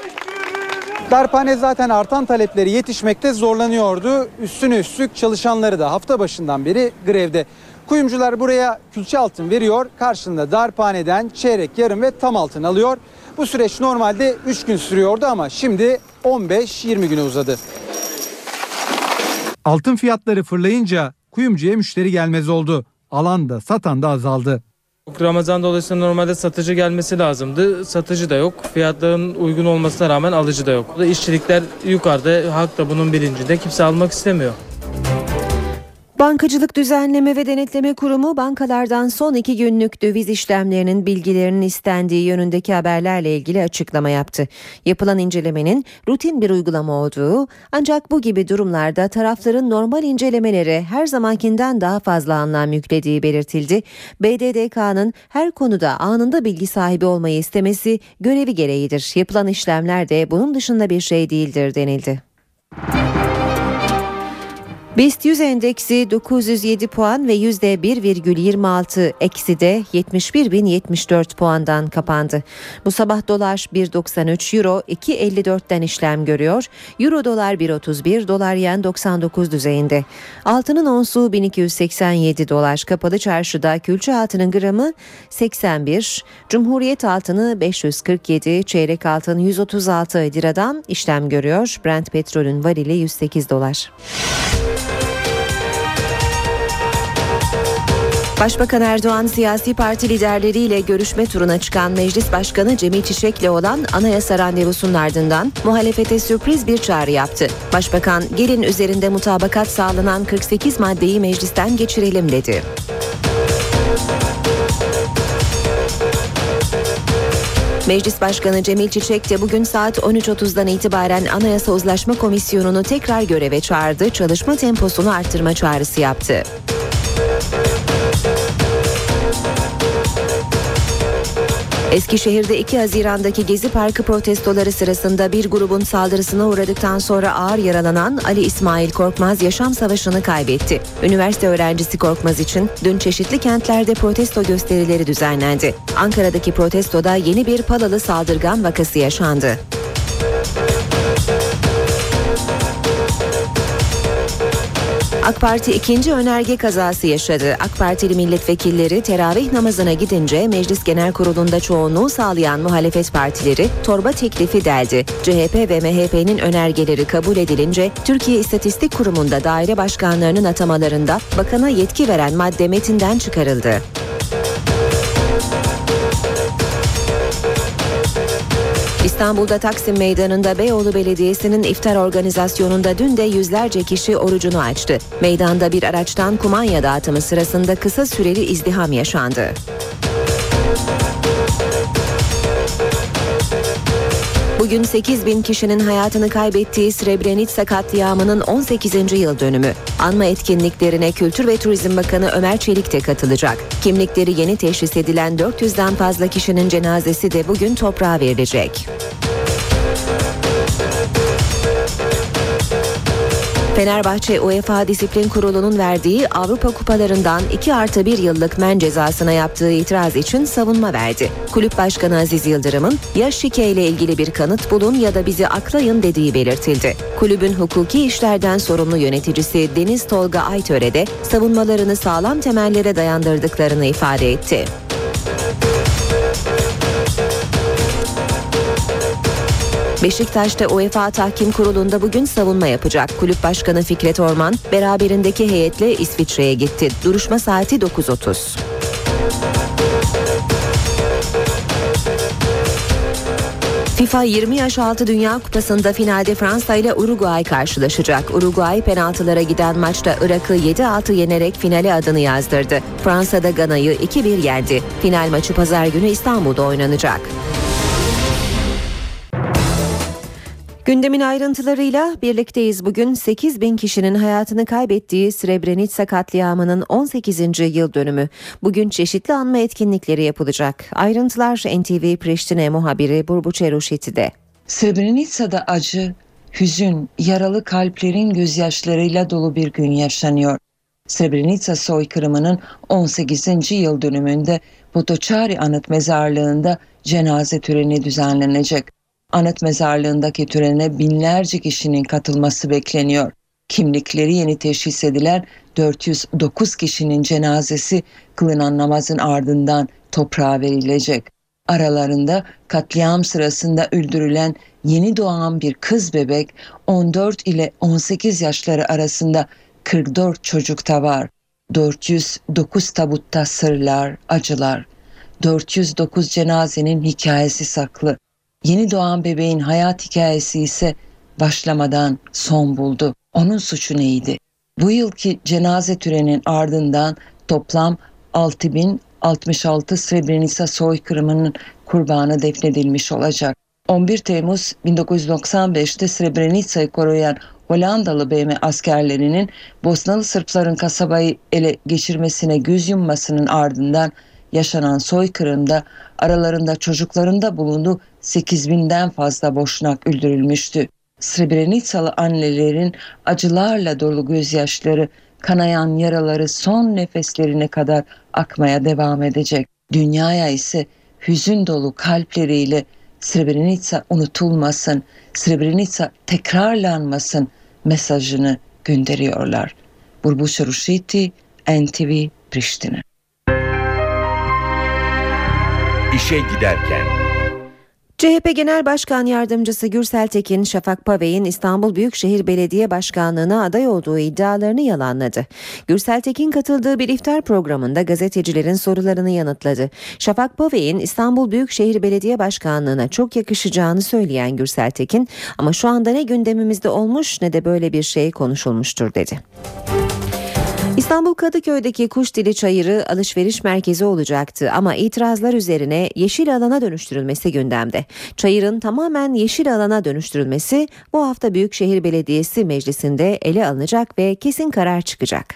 Darphane zaten artan talepleri yetişmekte zorlanıyordu. Üstüne üstlük çalışanları da hafta başından beri grevde. Kuyumcular buraya külçe altın veriyor. Karşılığında darphaneden çeyrek, yarım ve tam altın alıyor. Bu süreç normalde 3 gün sürüyordu ama şimdi 15-20 güne uzadı. Altın fiyatları fırlayınca kuyumcuya müşteri gelmez oldu. Alan da satan da azaldı. Ramazan dolayısıyla normalde satıcı gelmesi lazımdı. Satıcı da yok. Fiyatların uygun olmasına rağmen alıcı da yok. İşçilikler yukarıda. Halk da bunun bilincinde. Kimse almak istemiyor. Bankacılık Düzenleme ve Denetleme Kurumu bankalardan son iki günlük döviz işlemlerinin bilgilerinin istendiği yönündeki haberlerle ilgili açıklama yaptı. Yapılan incelemenin rutin bir uygulama olduğu ancak bu gibi durumlarda tarafların normal incelemelere her zamankinden daha fazla anlam yüklediği belirtildi. BDDK'nın her konuda anında bilgi sahibi olmayı istemesi görevi gereğidir. Yapılan işlemler de bunun dışında bir şey değildir denildi. BIST 100 endeksi 907 puan ve %1,26 eksi de 71.074 puandan kapandı. Bu sabah dolar 1.93 euro 2.54'ten işlem görüyor. Euro dolar 1.31 dolar yen 99 düzeyinde. Altının onsu 1287 dolar. Kapalı çarşıda külçe altının gramı 81. Cumhuriyet altını 547. Çeyrek altın 136 liradan işlem görüyor. Brent petrolün varili 108 dolar. Başbakan Erdoğan siyasi parti liderleriyle görüşme turuna çıkan Meclis Başkanı Cemil Çiçek'le olan anayasa randevusunun ardından muhalefete sürpriz bir çağrı yaptı. Başbakan gelin üzerinde mutabakat sağlanan 48 maddeyi meclisten geçirelim dedi. Meclis Başkanı Cemil Çiçek de bugün saat 13.30'dan itibaren Anayasa Uzlaşma Komisyonu'nu tekrar göreve çağırdı, çalışma temposunu arttırma çağrısı yaptı. Eskişehir'de 2 Haziran'daki Gezi Parkı protestoları sırasında bir grubun saldırısına uğradıktan sonra ağır yaralanan Ali İsmail Korkmaz yaşam savaşını kaybetti. Üniversite öğrencisi Korkmaz için dün çeşitli kentlerde protesto gösterileri düzenlendi. Ankara'daki protestoda yeni bir Palalı saldırgan vakası yaşandı. AK Parti ikinci önerge kazası yaşadı. AK Partili milletvekilleri teravih namazına gidince Meclis Genel Kurulu'nda çoğunluğu sağlayan muhalefet partileri torba teklifi deldi. CHP ve MHP'nin önergeleri kabul edilince Türkiye İstatistik Kurumu'nda daire başkanlarının atamalarında bakana yetki veren madde metinden çıkarıldı. İstanbul'da Taksim Meydanı'nda Beyoğlu Belediyesi'nin iftar organizasyonunda dün de yüzlerce kişi orucunu açtı. Meydanda bir araçtan kumanya dağıtımı sırasında kısa süreli izdiham yaşandı. Bugün 8 bin kişinin hayatını kaybettiği Srebrenica katliamının 18. yıl dönümü. Anma etkinliklerine Kültür ve Turizm Bakanı Ömer Çelik de katılacak. Kimlikleri yeni teşhis edilen 400'den fazla kişinin cenazesi de bugün toprağa verilecek. Fenerbahçe UEFA Disiplin Kurulu'nun verdiği Avrupa Kupalarından 2 artı 1 yıllık men cezasına yaptığı itiraz için savunma verdi. Kulüp Başkanı Aziz Yıldırım'ın ya şike ile ilgili bir kanıt bulun ya da bizi aklayın dediği belirtildi. Kulübün hukuki işlerden sorumlu yöneticisi Deniz Tolga Aytöre de savunmalarını sağlam temellere dayandırdıklarını ifade etti. Beşiktaş'ta UEFA Tahkim Kurulu'nda bugün savunma yapacak. Kulüp Başkanı Fikret Orman beraberindeki heyetle İsviçre'ye gitti. Duruşma saati 9.30. FIFA 20 yaş altı Dünya Kupası'nda finalde Fransa ile Uruguay karşılaşacak. Uruguay penaltılara giden maçta Irak'ı 7-6 yenerek finale adını yazdırdı. Fransa'da Gana'yı 2-1 yendi. Final maçı pazar günü İstanbul'da oynanacak. Gündemin ayrıntılarıyla birlikteyiz. Bugün 8 bin kişinin hayatını kaybettiği Srebrenica katliamının 18. yıl dönümü. Bugün çeşitli anma etkinlikleri yapılacak. Ayrıntılar NTV Priştine muhabiri Burbu Çeruşeti'de. Srebrenica'da acı, hüzün, yaralı kalplerin gözyaşlarıyla dolu bir gün yaşanıyor. Srebrenica soykırımının 18. yıl dönümünde Potoçari Anıt Mezarlığı'nda cenaze töreni düzenlenecek. Anıt mezarlığındaki törene binlerce kişinin katılması bekleniyor. Kimlikleri yeni teşhis edilen 409 kişinin cenazesi kılınan namazın ardından toprağa verilecek. Aralarında katliam sırasında öldürülen yeni doğan bir kız bebek 14 ile 18 yaşları arasında 44 çocuk da var. 409 tabutta sırlar, acılar. 409 cenazenin hikayesi saklı. Yeni doğan bebeğin hayat hikayesi ise başlamadan son buldu. Onun suçu neydi? Bu yılki cenaze töreninin ardından toplam 6066 Srebrenica soykırımının kurbanı defnedilmiş olacak. 11 Temmuz 1995'te Srebrenica'yı koruyan Hollandalı BM askerlerinin Bosnalı Sırpların kasabayı ele geçirmesine göz yummasının ardından yaşanan soykırımda aralarında çocuklarında bulunduğu 8 binden fazla boşnak öldürülmüştü. Srebrenicalı annelerin acılarla dolu gözyaşları, kanayan yaraları son nefeslerine kadar akmaya devam edecek. Dünyaya ise hüzün dolu kalpleriyle Srebrenica unutulmasın, Srebrenica tekrarlanmasın mesajını gönderiyorlar. Burbuša Rušiti, NTV, Priştine. İşe giderken CHP Genel Başkan Yardımcısı Gürsel Tekin, Şafak Pavey'in İstanbul Büyükşehir Belediye Başkanlığı'na aday olduğu iddialarını yalanladı. Gürsel Tekin katıldığı bir iftar programında gazetecilerin sorularını yanıtladı. Şafak Pavey'in İstanbul Büyükşehir Belediye Başkanlığı'na çok yakışacağını söyleyen Gürsel Tekin, ama şu anda ne gündemimizde olmuş ne de böyle bir şey konuşulmuştur dedi. İstanbul Kadıköy'deki Kuş Dili Çayırı alışveriş merkezi olacaktı ama itirazlar üzerine yeşil alana dönüştürülmesi gündemde. Çayırın tamamen yeşil alana dönüştürülmesi bu hafta Büyükşehir Belediyesi Meclisi'nde ele alınacak ve kesin karar çıkacak.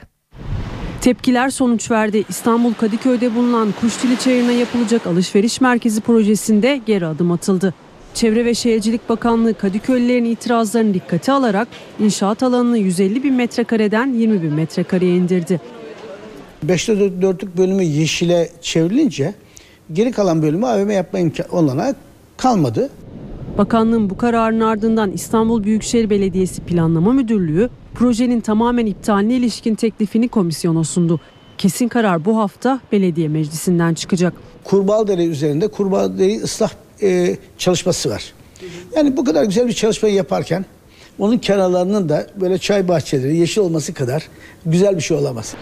Tepkiler sonuç verdi. İstanbul Kadıköy'de bulunan Kuşdili Çayırı'na yapılacak alışveriş merkezi projesinde geri adım atıldı. Çevre ve Şehircilik Bakanlığı Kadıköylülerin itirazlarını dikkate alarak inşaat alanını 150 bin metrekareden 20 bin metrekareye indirdi. 5'te 4'lük bölümü yeşile çevrilince geri kalan bölümü AVM yapma imkanı olana kalmadı. Bakanlığın bu kararının ardından İstanbul Büyükşehir Belediyesi Planlama Müdürlüğü projenin tamamen iptaline ilişkin teklifini komisyona sundu. Kesin karar bu hafta belediye meclisinden çıkacak. Kurbağadere üzerinde Kurbağadere ıslah e, çalışması var. Yani bu kadar güzel bir çalışmayı yaparken onun kenarlarının da böyle çay bahçeleri yeşil olması kadar güzel bir şey olamaz.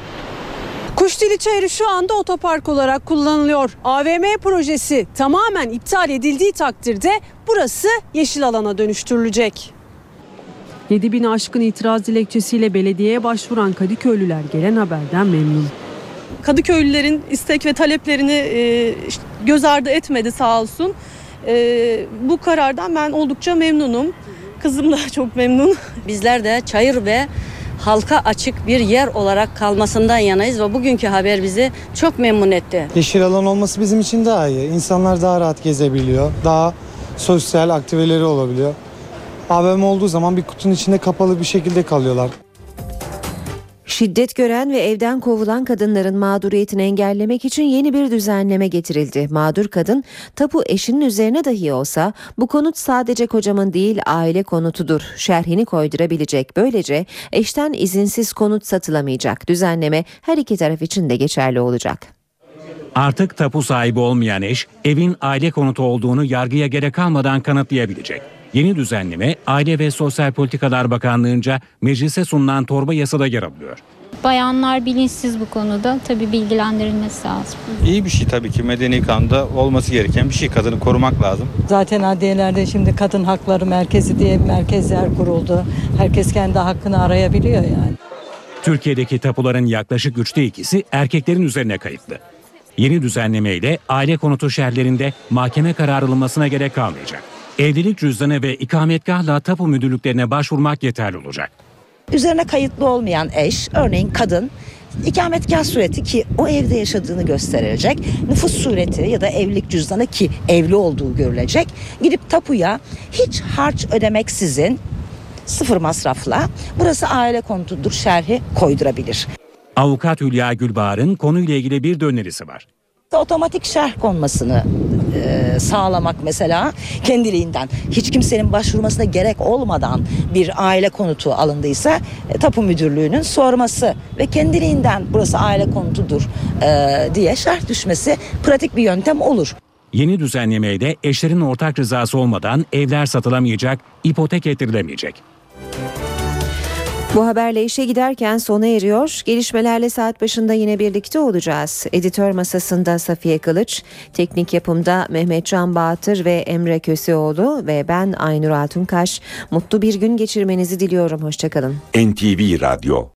Kuşdili Çayırı şu anda otopark olarak kullanılıyor. AVM projesi tamamen iptal edildiği takdirde burası yeşil alana dönüştürülecek. 7 bin aşkın itiraz dilekçesiyle belediyeye başvuran Kadıköylüler gelen haberden memnun. Kadıköylülerin istek ve taleplerini e, göz ardı etmedi sağ olsun. E, bu karardan ben oldukça memnunum. Kızım da çok memnun. Bizler de çayır ve halka açık bir yer olarak kalmasından yanayız ve bugünkü haber bizi çok memnun etti. Yeşil alan olması bizim için daha iyi. İnsanlar daha rahat gezebiliyor. Daha sosyal aktiveleri olabiliyor. AVM olduğu zaman bir kutunun içinde kapalı bir şekilde kalıyorlar. Şiddet gören ve evden kovulan kadınların mağduriyetini engellemek için yeni bir düzenleme getirildi. Mağdur kadın tapu eşinin üzerine dahi olsa bu konut sadece kocamın değil aile konutudur şerhini koydurabilecek. Böylece eşten izinsiz konut satılamayacak. Düzenleme her iki taraf için de geçerli olacak. Artık tapu sahibi olmayan eş evin aile konutu olduğunu yargıya gerek kalmadan kanıtlayabilecek. Yeni düzenleme Aile ve Sosyal Politikalar Bakanlığı'nca meclise sunulan torba yasada yer alıyor. Bayanlar bilinçsiz bu konuda. Tabii bilgilendirilmesi lazım. İyi bir şey tabii ki medeni kanunda olması gereken bir şey. Kadını korumak lazım. Zaten adliyelerde şimdi kadın hakları merkezi diye merkezler kuruldu. Herkes kendi hakkını arayabiliyor yani. Türkiye'deki tapuların yaklaşık üçte ikisi erkeklerin üzerine kayıtlı. Yeni düzenlemeyle aile konutu şerlerinde mahkeme kararı alınmasına gerek kalmayacak. Evlilik cüzdanı ve ikametgahla tapu müdürlüklerine başvurmak yeterli olacak. Üzerine kayıtlı olmayan eş, örneğin kadın ikametgah sureti ki o evde yaşadığını gösterilecek. Nüfus sureti ya da evlilik cüzdanı ki evli olduğu görülecek. Gidip tapuya hiç harç ödemeksizin sıfır masrafla burası aile konutudur şerhi koydurabilir. Avukat Hülya Gülbahar'ın konuyla ilgili bir de önerisi var. Otomatik şerh konmasını e, sağlamak mesela kendiliğinden hiç kimsenin başvurmasına gerek olmadan bir aile konutu alındıysa e, tapu müdürlüğünün sorması ve kendiliğinden burası aile konutudur e, diye şerh düşmesi pratik bir yöntem olur. Yeni düzenlemeyle eşlerin ortak rızası olmadan evler satılamayacak, ipotek ettirilemeyecek. Bu haberle işe giderken sona eriyor. Gelişmelerle saat başında yine birlikte olacağız. Editör masasında Safiye Kılıç, teknik yapımda Mehmet Can Bağatır ve Emre Köseoğlu ve ben Aynur Altunkaş. Mutlu bir gün geçirmenizi diliyorum. Hoşçakalın. NTV Radyo